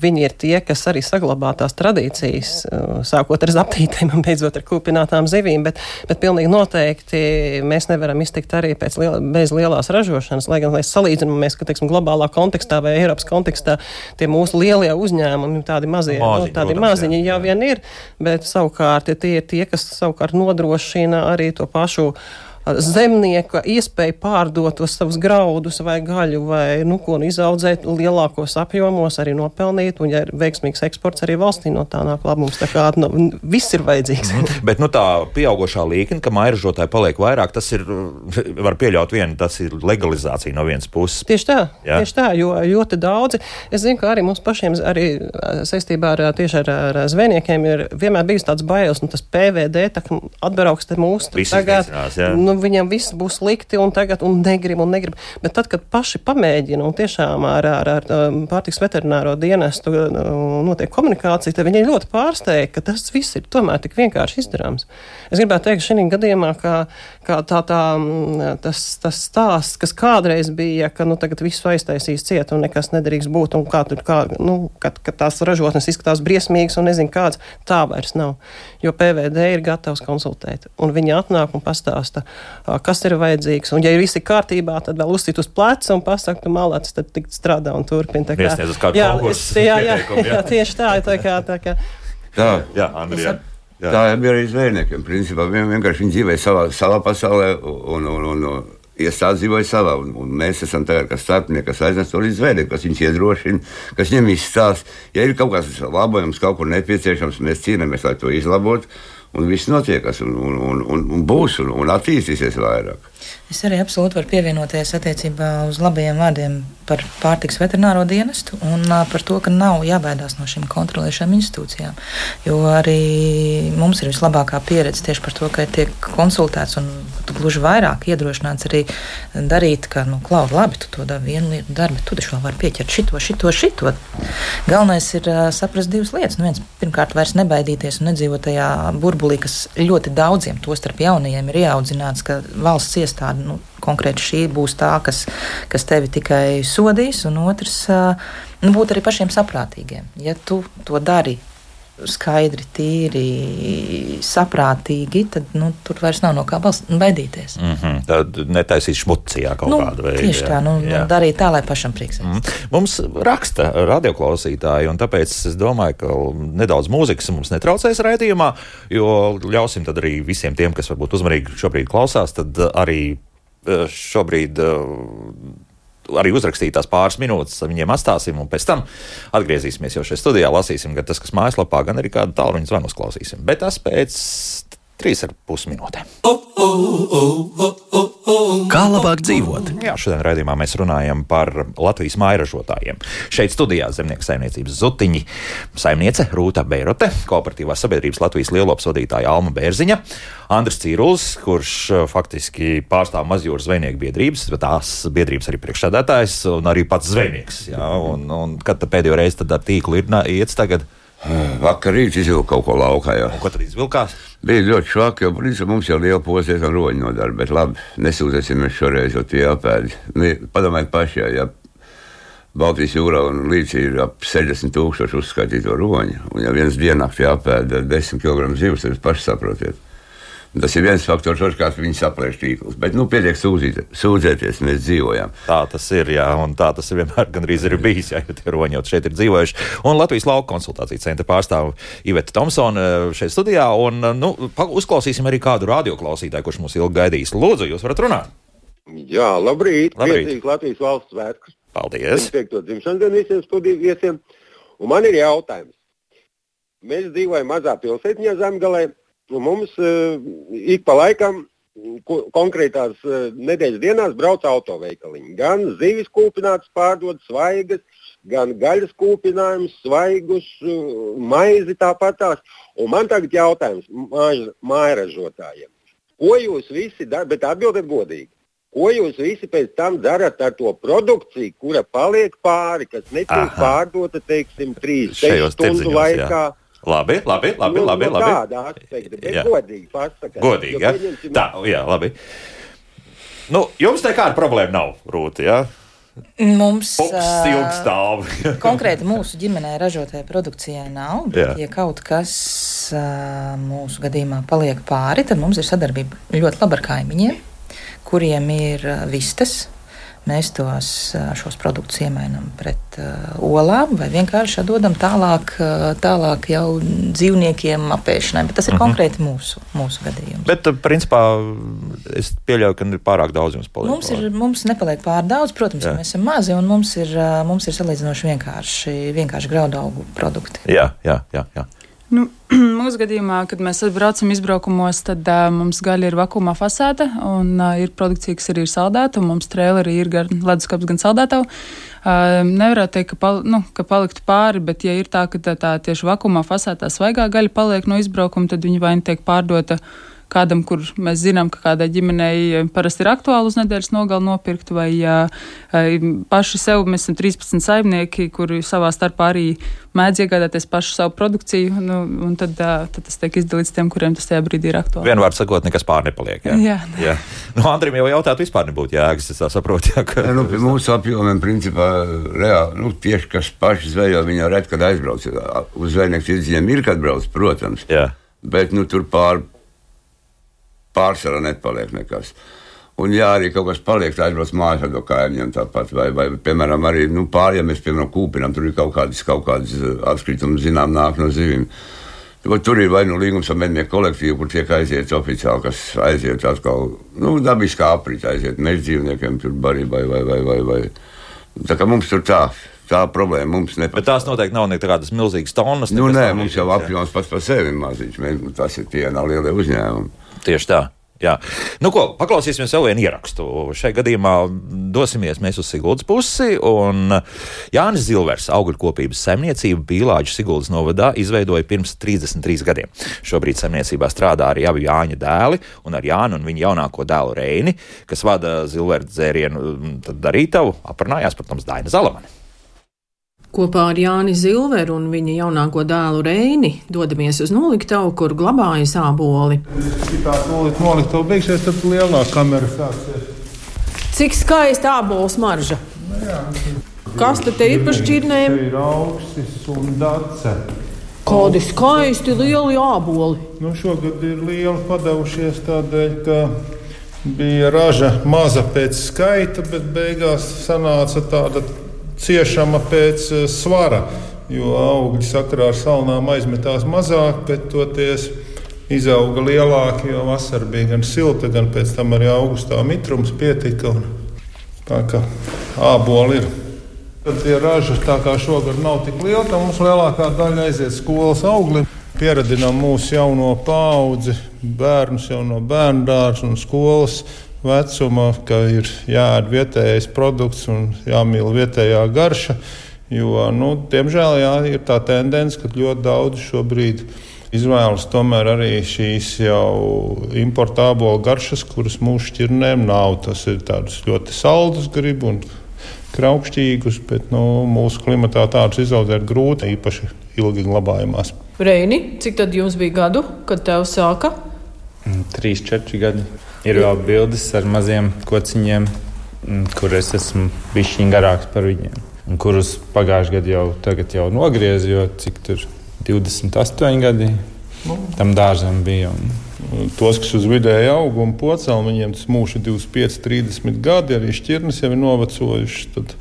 viņi ir tie, kas arī saglabā tās tradīcijas, sākot ar zaptītēm un beidzot ar kūpinātām zivīm, bet, bet pilnīgi noteikti mēs nevaram iztikt arī pēc liela, bez lielās ražošanas, lai gan mēs salīdzinamies, ka, teiksim, globālā kontekstā vai Eiropas kontekstā tie mūsu lielie uzņēmumi, tādi mazie, nu, tādi protams, maziņi jā, jau vien ir, bet savukārt tie ir tie, kas savukārt nodrošina arī to pašu zemnieka iespēju pārdot tos savus graudus vai gaļu vai nu, ko nu, izaudzēt lielākos apjomos, arī nopelnīt. Un, ja ir veiksmīgs eksports, arī valstī no tā nāk labums. Tā kā nu, viss ir vajadzīgs. Mm, bet nu, tā pieaugušā līkne, ka mairažotāji paliek vairāk, tas ir, var pieļaut vienu, tas ir legalizācija no vienas puses. Tieši tā, Jā? tieši tā jo ļoti daudzi. Es zinu, ka arī mums pašiem arī saistībā ar, tieši ar, ar zvejniekiem ir vienmēr bijis tāds bailes, un tas PVD atbrauks te mūsu. Tagad, nu, nu, viņam viss būs slikti un tagad un negrib un negrib. Bet tad, kad paši pamēģina un tiešām ar, ar, ar um, pārtiks veterināro dienestu uh, notiek komunikācija, tad viņi ļoti pārsteigti, ka tas viss ir tomēr tik vienkārši izdarāms. Es gribētu teikt, šī gadījumā, ka, ka tā, tā, mm, tas, tas stāsts, kas kādreiz bija, ka nu, tagad visu aiztaisīs ciet un nekas nedrīkst būt, un kā tur, kā, nu, kad, kad tās ražotnes izskatās briesmīgas un nezinu kāds, tā vairs nav. Jo PVD ir gatavs konsultēt, un viņi atnāk un pastāsta, kas ir vajadzīgs. Un, ja ir viss kārtībā, tad vēl uzsit uz pleca un pasaktu, malāts, tad tik strādā un turpina. Tā kā, jā, es, jā, jā, jā, jā, tieši tā, tā kā. Tā, kā. tā. Jā, Andrija. Jā. Tā ir arī zvejniekiem. Principā vienkārši viņi dzīvo savā, savā pasaulē un, un, un, un iestāde dzīvoja savā. Un, un mēs esam tagad kā starpnieki, kas aiznes to līdz zvejniekiem, kas viņus iedrošina, kas viņiem izstāsta. Ja ir kaut kas labojams, kaut kur nepieciešams, mēs cīnāmies, lai to izlabotu. Un viss notiekas, un, un, un, un, būs, un, un attīstīsies vairāk. Es arī absolūti varu pievienoties attiecībā uz labajiem vārdiem par pārtiks veterināro dienestu un par to, ka nav jābaidās no šīm kontrolēšanām institūcijām. Jo arī mums ir vislabākā pieredze tieši par to, ka tiek konsultēts un gluži vairāk iedrošināts arī darīt, ka, nu, klau, labi, tu to dari vienu lietu, dari, bet tu taču vēl vari pieķert šito, šito, šito. Galvenais ir saprast divas lietas. Nu, viens, pirmkārt, vairs nebaidīties un nedzīvot tajā burbulī, kas ļoti daudziem, tostarp jaunajiem, ir ieaudzināts, ka valsts iestāde nu, konkrēti šī būs tā, kas, kas tevi tikai sodīs, un otrs, nu, būt arī pašiem saprātīgiem. Ja tu to dari skaidri, tīri, saprātīgi, tad nu, tur vairs nav no kā baidīties. Mm -hmm. Tad netaisīt šmucijā kaut nu, kādu veidu. Tieši tā, nu, jā. nu, darīt tā, lai pašam prieks. Mm. Mums raksta radioklausītāji, un tāpēc es domāju, ka nedaudz mūzikas mums netraucēs raidījumā, jo ļausim tad arī visiem tiem, kas varbūt uzmanīgi šobrīd klausās, tad arī Eh, šobrīd eh, arī uzrakstīt tās pāris minūtes, viņiem atstāsim, un pēc tam atgriezīsimies jau šajā studijā, lasīsim gan tas, kas mājaslapā, gan arī kādu tālruņa zvanu uzklausīsim. Bet tas pēc trīs ar pus minūtēm. Kā labāk dzīvot? Jā, šodien raidījumā mēs runājam par Latvijas mairažotājiem. Šeit studijā zemnieku saimniecības zutiņi saimniece Rūta Beirote, kooperatīvās sabiedrības Latvijas lielopas vadītāja Alma Bērziņa, Andris Cīrulis, kurš uh, faktiski pārstāv mazjūras zvejnieku biedrības, bet tās biedrības arī priekšsēdētājs un arī pats zvejnieks. Jā, un, un kad pēdējo reizi tad ar tīklu ir iets tagad? Vakar rītā izvilka kaut ko laukā. Jau. Ko tad izvilkās? Bija ļoti švaki, jo principā, mums jau liela pozies un roņa nodara, bet labi, nesūdzēsimies šoreiz, jo tie apēdi. Padomājiet paši, ja Baltijas jūrā un līdzi ir ap 60 tūkstoši uzskaitīto roņu, un ja viens diennaktī apēda 10 kg zivs, tad jūs paši saprotiet. Tas ir viens faktors, kāds viņi saplēš tīklus. Bet, nu, pietiek sūdzīt, sūdzēties, mēs dzīvojam. Tā tas ir, jā, un tā tas ir vienmēr gandrīz ir bijis, jā, jo tie jau šeit ir dzīvojuši. Un Latvijas lauka konsultāciju centra pārstāv Iveta Thompsona šeit studijā, un, nu, uzklausīsim arī kādu radioklausītāju, kurš mūs ilgi gaidīs. Lūdzu, jūs varat runāt. Jā, labrīt. Labrīt. Latvijas valsts svētkus. Paldies! Piekto dzimšanas dienu visiem studiju viesiem. Un man ir jautājums. Mēs dzīvojam mazā pilsētiņā Zemgalē, mums uh, ik pa laikam ko, konkrētās uh, nedēļas dienās brauc autoveikaliņi. Gan zivis kūpināts pārdod svaigas, gan gaļas kūpinājums, svaigus, uh, maizi tāpatās. Un man tagad jautājums māj- mājražotājiem. Ko jūs visi darat, bet atbildiet godīgi. Ko jūs visi pēc tam darat ar to produkciju, kura paliek pāri, kas netiek Aha. pārdota, teiksim, 3 Šajos stundu tirdziņos, jā. Labi, labi, labi. Nu, labi, no labi. Tāda aspekta, bet Jā. godīgi pasakāt. Godīgi, jā. pieņemsim- Tā, jā, labi. Nu, jums nekāda problēma nav, Rūti, jā? Mums stāv. konkrēti mūsu ģimenē ražotajai produkcijai nav. Bet, Jā. ja kaut kas ā, mūsu gadījumā paliek pāri, tad mums ir sadarbība ļoti laba ar kaimiņiem, kuriem ir vistas. Mēs tos, šos produktus iemainām pret uh, olām vai vienkārši atdodam tālāk, tālāk jau dzīvniekiem apēšanai. Bet tas ir Mhm. konkrēti mūsu, mūsu gadījums. Bet, principā, es pieļauju, ka ir pārāk daudz jums paliek. Mums, ir, mums nepaliek pārāk daudz, protams, jo mēs esam mazi un mums ir, mums ir salīdzinoši vienkārši, vienkārši graudu augu produkti. Jā, jā, jā. jā. Nu, mūsu gadījumā, kad mēs braucam izbraukumos, tad uh, mums gaļa ir vakumā fasēta un uh, ir produkcija, kas arī ir saldēta. un Mums trēleri ir gan leduskapis, gan saldētava. Uh, nevarētu teikt, ka, pal, nu, ka paliktu pāri, bet, ja ir tā, ka tā, tā tieši vakumā fasētā svaigā gaļa paliek no izbraukuma, tad viņa vai nu tiek pārdota kādam, kur mēs zinām, ka kādai ģimenei parasti ir aktuāli uz nedēļas nogalu nopirkt, vai uh, paši sev mēs esam 13 saimnieki, kuri savā starpā arī mēdz iegādāties pašu savu produkciju, nu, un tad, uh, tad tas tiek izdalīts tiem, kuriem tas tajā brīdī ir aktuāli. Vienvārds sakot, nekas pār nepaliek. Jā, Jā. jā. Nu, Andrim jau jautāt, vispār nebūtu jēgas. Es saprotu, jā, ka Ja, nu, mūsu apjomiem, principā, reāli, nu, tieši kas paši zvejo, viņi jau redz, kad aizbrauc. Uz zvejnieku tirdziņiem ir, kad brauc, protams. Jā. Bet nu, tur pār, pārsvarā nepaliek nekas. Un, ja arī kaut kas paliek, tad aizbrauc mājās ar to kaimiņiem tāpat. Vai, vai piemēram, arī nu, pārējiem mēs, piemēram, kūpinām, tur ir kaut kādas, kaut kādas eh, atkritumi, zinām, nāk no zivīm. Tur ir vai nu līgums ar mednieku kolektīvu, kur tiek aiziet oficiāli, kas aiziet atkal, nu, dabiskā aprīt, aiziet meža dzīvniekiem, tur barībai vai, vai, vai, vai. Tā kā mums tur tā, tā problēma mums Bet nepastāv. tās noteikti nav nekādas milzīgas tonnas. Nu, nē, mums jau apjoms pats par sevi maziņš. Mēs, tas ir tie nav lielie uzņēmumi. Tieši tā. Jā. Nu, ko, paklausīsimies vēl vienu ierakstu. Šajā gadījumā dosimies mēs uz Siguldas pusi. Jānis Zilvers, augļkopības saimniecību Pīlāģa Siguldas novadā, izveidoja pirms 33 gadiem. Šobrīd saimniecībā strādā arī abi Jāņa dēli, un ar Jānu un viņa jaunāko dēlu Reini, kas vada Zilverta dzērienu darītavu, aprunājās, protams, Daina Zalamani. Kopā ar Jāni Zilveru un viņa jaunāko dēlu Reini dodamies uz noliktavu, kur glabājas āboli. Tā tūlīt nolikta beigsies, tad lielā kamera sāksies. Cik skaista ābolu smarža! Kas tad ir par šķirnēm? Ir augsts un dace. Kādi skaisti lieli āboli! Nu, šogad ir lieli padevušies tādēļ, ka bija raža maza pēc skaita, bet beigās sanāca tāda ciešama pēc eh, svara. Jo augļi sakarā ar salnām aizmetās mazāk, bet toties izauga lielāki, jo vasara bija gan silta, gan pēc tam arī augustā mitrums pietika. Tā kā āboli ir. Tad tie raži, tā kā šogad nav tik liela, tad mums lielākā daļa aiziet skolas auglim. Pieradinām mūsu jauno paudzi, bērnus jau no bērnu dārza un skolas vecuma, ka ir jāēd vietējais produkts un jāmīl vietējā garša. Jo, nu, diemžēl jā, ir tā tendence, ka ļoti daudz šobrīd izvēlas tomēr arī šīs jau importābo garšas, kuras mūsu šķirnēm nav. Tas ir tāds ļoti saldus grib un kraukšķīgus, bet nu, mūsu klimatā tādus izaudzēt grūti, īpaši ilgi glabājumās. Reini, cik tad jums bija gadu, kad tev sāka? Trīs, četri gadi. Ir vēl bildes ar maziem kociņiem, kur es esmu bijis garāks par viņiem. Un kurus pagājušajā gadā jau, jau nogriezu, jo cik tur 28 gadi tam dārzam bija. Un... Tos, kas uz vidēju augumu pocēlu, viņiem tas mūžs ir 25, 30 gadi, arī šķirnes jau ir novecojušas. Tad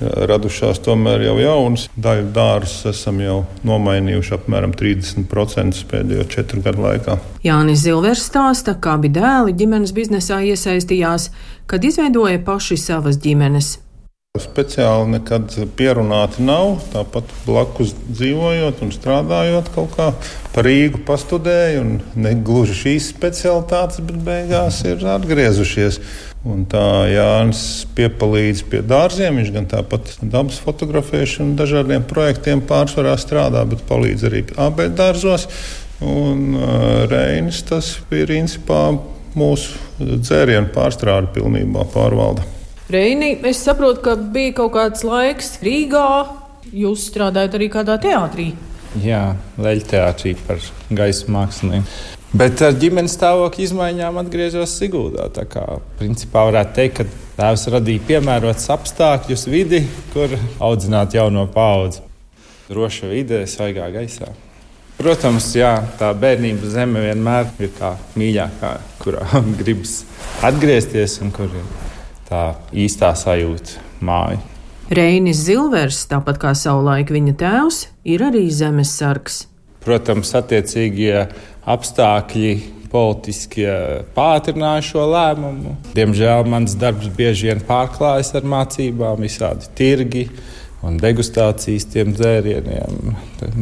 radušās tomēr jau jaunas. Daļu dārzus esam jau nomainījuši apmēram 30% pēdējo četru gadu laikā. Jānis Zilvers stāsta, kā abi dēli ģimenes biznesā iesaistījās, kad izveidoja paši savas ģimenes. Speciāli nekad pierunāti nav. Tāpat blakus dzīvojot un strādājot kaut kā par Rīgu pastudēju, un ne gluži šīs specialitātes, bet beigās ir atgriezušies. Un tā Jānis piepalīdz pie dārziem. Viņš gan tāpat dabas fotografēšanu, dažādiem projektiem pārsvarā strādā, bet palīdz arī abeļdārzos. Un uh, Reinis tas ir principā mūsu dzērienu pārstrāde pilnībā pārvalda. Reini, es saprotu, ka bija kaut kāds laiks Rīgā. Jūs strādājat arī kādā teātrī. Jā, teātrī par gaisa mākslinieku. Bet ar ģimenes stāvokļa izmaiņām atgriezos Sigūdā. Tā kā principā varētu teikt, ka tēvs radīja piemērotus apstākļus, vidi, kur audzināt jauno paudzi. Droša vide, svaigā gaisā. Protams, jā, tā bērnības zeme vienmēr ir kā mīļākā, kurā gribas atgriezties un kur ir tā īstā sajūta māja. Reinis Zilvers, tāpat kā savulaik viņa tēvs, ir arī zemesargs. Protams, attiecīgie apstākļi politiskie pātrināja šo lēmumu. Diemžēl mans darbs bieži vien pārklājas ar mācībām, visādi tirgi un degustācijas tiem dzērieniem.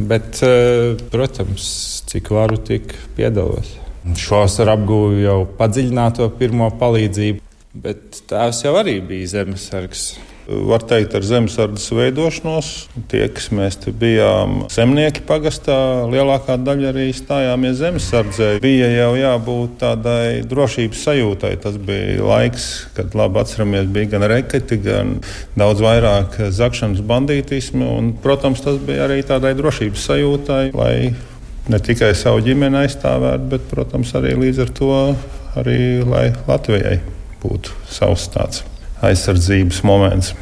Bet, eh, protams, cik varu, tik piedalos. Šovasar apgūju jau padziļināto pirmo palīdzību. Bet tēvs jau arī bija zemesargs. Var teikt, ar zemesardzes veidošanos, tie, kas mēs bijām zemnieki pagastā, lielākā daļa arī stājāmies zemesardzē. Bija jau jābūt tādai drošības sajūtai. Tas bija laiks, kad labi atceramies, bija gan reketi, gan daudz vairāk zakšanas bandītismu. Un, protams, tas bija arī tādai drošības sajūtai, lai ne tikai savu ģimeni aizstāvētu, bet, protams, arī līdz ar to arī Latvijai būtu savs tāds aizsardzības moments.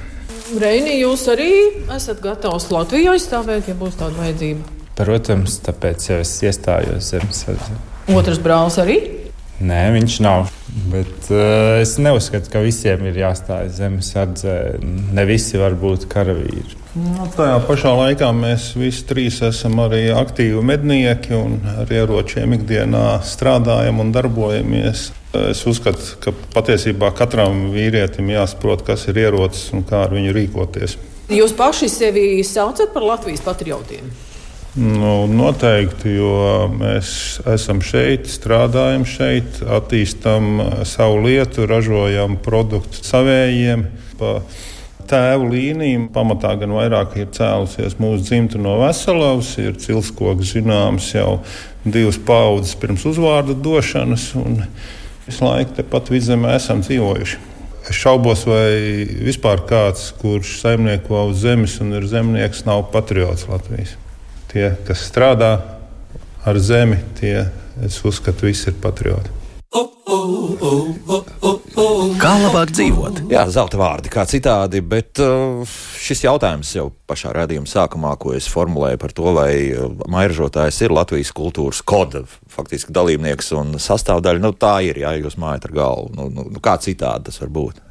Reini, jūs arī esat gatavs Latviju aizstāvēt, ja būs tāda vajadzība? Protams, tāpēc jau es iestājos zemesardzē. Otrs brālis arī? Nē, viņš nav. Bet uh, es neuzskatu, ka visiem ir jāstājas zemesardzē. Ne visi var būt karavīri. Nu, tajā pašā laikā mēs visi trīs esam arī aktīvi mednieki un ar ieročiem ikdienā strādājam un darbojamies. Es uzskatu, ka patiesībā katram vīrietim jāsaprot, kas ir ierocis un kā ar viņu rīkoties. Jūs paši sevi saucat par Latvijas patriotiem? Nu, noteikti, jo mēs esam šeit, strādājam šeit, attīstam savu lietu, ražojam produktu savējiem. Pa tēvu līniju. Pamatā gan vairāk ir cēlusies mūsu dzimta no Veselavas, ir cilskoks zināms jau divas paudzes pirms uzvārda došanas, un visu laiku tepat vidzemē esam dzīvojuši. Es šaubos, vai vispār kāds, kurš saimnieko uz zemes un ir zemnieks, nav patriots Latvijas. Tie, kas strādā ar zemi, tie, es uzskatu, visi ir patrioti. Kā labāk dzīvot? Jā, zelta vārdi, kā citādi, bet uh, šis jautājums jau pašā redzējuma sākumā, ko es formulēju par to, vai uh, mairažotājs ir Latvijas kultūras koda faktiski dalībnieks un sastāvdaļa, nu tā ir, jā, jūs mājat ar galvu. Nu, nu, nu, kā citādi tas var būt?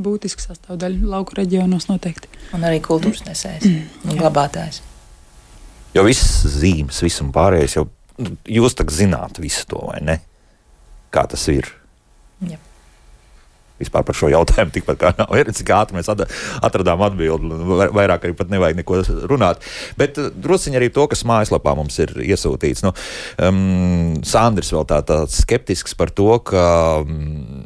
Būtiska sastāvdaļa lauku reģionos noteikti. Un arī kultūras nesējs un glabātājs. Jo viss zīmes, viss un pārējais jau nu, jūs tā zināt visu to, vai ne? Kā tas ir? Jā. vispār par šo jautājumu. Tikpat kā nav ir, cik ātri mēs atradām atbildi, vairāk arī pat nevajag neko runāt. Bet uh, drusciņi arī to, kas mājaslapā mums ir iesūtīts. Nu, um, Sandrs vēl tā, tā skeptisks par to, ka. Um,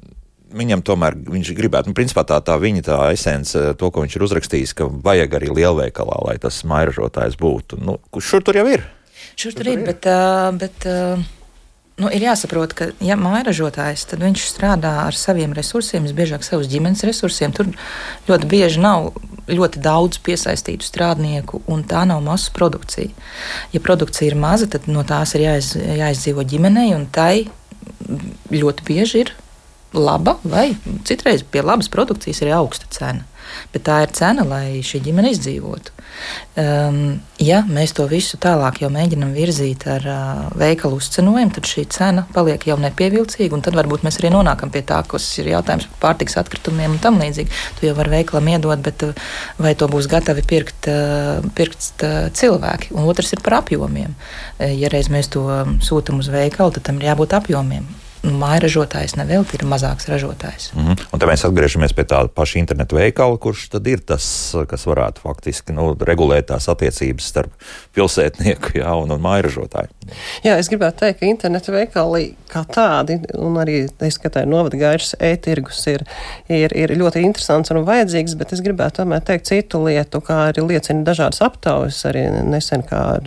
viņam tomēr viņš gribētu, nu, principā tā, tā viņa tā esence, to, ko viņš ir uzrakstījis, ka vajag arī lielveikalā, lai tas mairažotājs būtu. Nu, šur tur jau ir. Šur tur ir, bet, uh, bet uh, nu, ir jāsaprot, ka, ja mairažotājs, tad viņš strādā ar saviem resursiem, visbiežāk savus ģimenes resursiem. Tur ļoti bieži nav ļoti daudz piesaistītu strādnieku, un tā nav masu produkcija. Ja produkcija ir maza, tad no tās ir jāiz, jāizdzīvo ģimenei, un tai ļoti bieži ir laba, vai citreiz pie labas produkcijas ir augsta cena. Bet tā ir cena, lai šī ģimene izdzīvotu. Um, ja mēs to visu tālāk jau mēģinam virzīt ar uh, veikalu uzcenojumu, tad šī cena paliek jau nepievilcīga. Tad varbūt mēs arī nonākam pie tā, kas ir jautājums par pārtiks atkritumiem un tam līdzīgi. Tu jau vari veikalam iedot, bet uh, vai to būs gatavi pirkt, uh, pirkt uh, cilvēki? Un otrs ir par apjomiem. Uh, ja reiz mēs to sūtām uz veikalu, tad tam ir jābūt apjomiem nu, māja ražotājs nevelti ir mazāks ražotājs. Mm -hmm. Un tad mēs atgriežamies pie tā paša internetu veikala, kurš tad ir tas, kas varētu faktiski nu, regulēt tās attiecības starp pilsētnieku jā, un, un māja ražotāju. Jā, es gribētu teikt, ka internetu veikali kā tādi, un arī es skatāju novada gaišas e-tirgus ir, ir, ir ļoti interesants un vajadzīgs, bet es gribētu tomēr teikt citu lietu, kā arī liecina dažādas aptaujas, arī nesen kā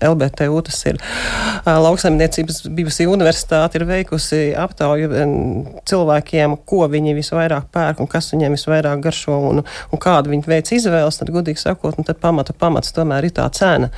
LBTU, tas ir lauksaimniecības bijusi universitāte, ir veikusi veikusi aptauju cilvēkiem, ko viņi visvairāk pērk un kas viņiem visvairāk garšo un, un kādu viņi veic izvēles, tad, godīgi sakot, nu, tad pamata pamats tomēr ir tā cena.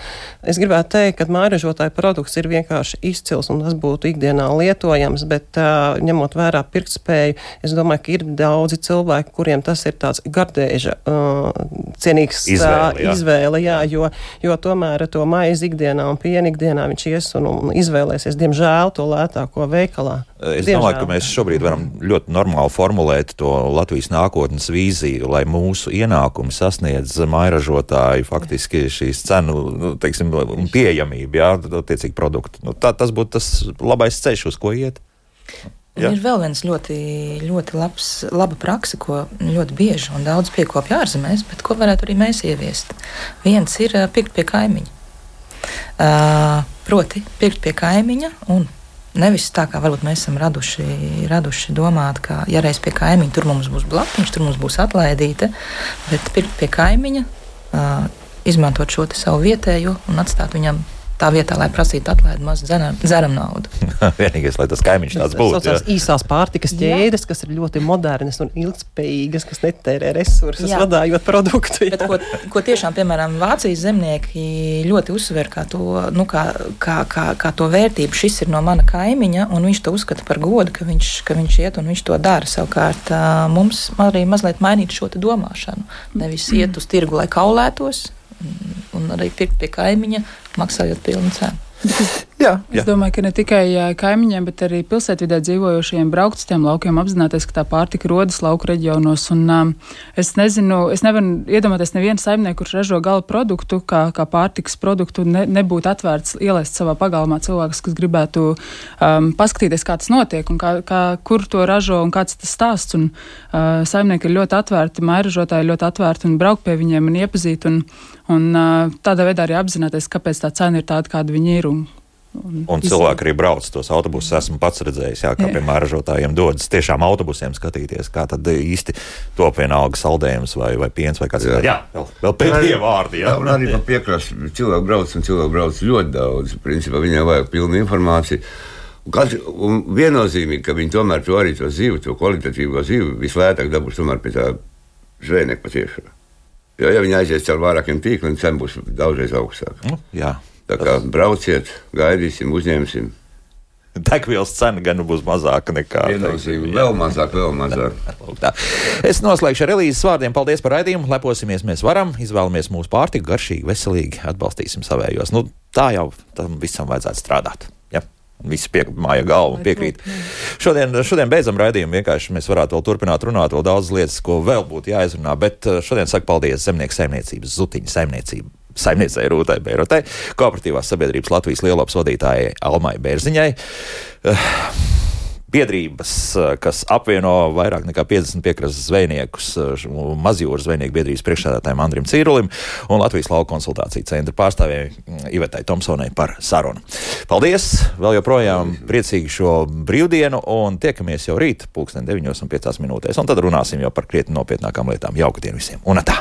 Es gribētu teikt, ka māražotāja produkts ir vienkārši izcils un tas būtu ikdienā lietojams, bet uh, ņemot vērā pirktspēju, es domāju, ka ir daudzi cilvēki, kuriem tas ir tāds gardēža uh, cienīgs izvēle, jā. izvēle jā, jo, jo tomēr to maizi ikdienā un pienu ikdienā viņš ies un, un izvēlēsies, diemžēl, to lētāko veikalā. Es Diemžēl. domāju, ka mēs šobrīd varam ļoti normāli formulēt to Latvijas nākotnes vīziju, lai mūsu ienākumi sasniedz mairažotāju faktiski šīs cenu nu, teiksim, pieejamību, jā, attiecīgi produktu. Nu, tā, tas būtu tas labais ceļš, uz ko iet. Jā. Ir vēl viens ļoti, ļoti labs, laba praksa, ko ļoti bieži un daudz piekopja ārzemēs, bet ko varētu arī mēs ieviest. Viens ir pirkt pie kaimiņa. Uh, proti, pirkt pie kaimiņa un Nevis tā, kā varbūt mēs esam raduši, raduši domāt, ka, ja reiz pie kaimiņa tur mums būs blaktiņš, tur mums būs atlaidīte, bet pirkt pie kaimiņa, uh, izmantot šo savu vietējo un atstāt viņam tā vietā, lai prasītu atlaidi mazu dzeram naudu. Vienīgais, lai tas kaimiņš tāds būtu. Tas īsās pārtikas ķēdes, jā. kas ir ļoti modernas un ilgspējīgas, kas netērē resursus, jā. vadājot produktu. Bet, ko, ko tiešām, piemēram, Vācijas zemnieki ļoti uzsver kā to, nu, kā, kā, kā, kā to vērtību. Šis ir no mana kaimiņa, un viņš to uzskata par godu, ka viņš, ka viņš iet un viņš to dara. Savukārt mums arī mazliet mainīt šo domāšanu. Nevis iet uz tirgu, lai kaulētos, un arī pirkt pie kaimiņa, maksājot pilnu cenu. Jā, es jā. domāju, ka ne tikai kaimiņiem, bet arī pilsētvidē dzīvojošiem braukt uz tiem laukiem, apzināties, ka tā pārtika rodas lauku reģionos. Un, um, es nezinu, es nevaru iedomāties nevienu saimnieku, kurš ražo gala produktu, kā, kā pārtikas produktu, ne, nebūtu atvērts ielaist savā pagalmā cilvēks, kas gribētu um, paskatīties, kā tas notiek un kā, kā, kur to ražo un kāds tas stāsts. Un, uh, saimnieki ir ļoti atvērti, mairažotāji ir ļoti atvērti un braukt pie viņiem un iepazīt. Un, un uh, tādā veidā arī apzināties, kāpēc tā cena ir tāda, kāda viņi ir. Un, Un, un cilvēki arī brauc tos autobusus. Esmu pats redzējis, jā, kā jā. piemēram ražotājiem dodas tiešām autobusiem skatīties, kā tad īsti top vienalga saldējums vai, vai piens vai kāds cits. Jā, vēl, vēl pēdējie vārdi. Jā, jā un arī pa piekrastu cilvēku brauc un cilvēku brauc ļoti daudz. Principā viņiem vajag pilnu informāciju. Un, kas, un viennozīmīgi, ka viņi tomēr to arī to zīvi, to kvalitatīvo zīvi vislētāk dabūs tomēr pie tā zvejnieka patiešām. Jo, ja viņi aizies caur vairākiem tīkliem, cena būs daudzreiz augstāka. Nu, jā. Tā kā brauciet, gaidīsim, uzņemsim. Degvielas cena gan būs mazāka nekā tā. Vēl mazāk, vēl mazāk. es noslēgšu ar Elīzes vārdiem. Paldies par raidījumu. Leposimies, mēs varam. Izvēlamies mūsu pārtiku garšīgi, veselīgi. Atbalstīsim savējos. Nu, tā jau tam visam vajadzētu strādāt. Ja? Visi pie, māja galva piekrīt. Šodien, šodien beidzam raidījumu. Vienkārši mēs varētu vēl turpināt runāt, vēl daudz lietas, ko vēl būtu jāizrunā. Bet eh, šodien saku paldies zemnieku saimniecības, zutiņu saimniecību saimniecei Rūtai Beirotai, kooperatīvās sabiedrības Latvijas lielopas vadītājai Almai Bērziņai. Uh, biedrības, kas apvieno vairāk nekā 50 piekrastes zvejniekus, mazjūras zvejnieku biedrības priekšsēdētājiem Andrim Cīrulim un Latvijas lauka konsultāciju centra pārstāvēji Ivetai Tomsonai par sarunu. Paldies! Vēl joprojām priecīgi šo brīvdienu un tiekamies jau rīt, pulksten 9,5 minūtēs. Un tad runāsim jau par krietni nopietnākām lietām. Jauka dienu visiem! Un tā!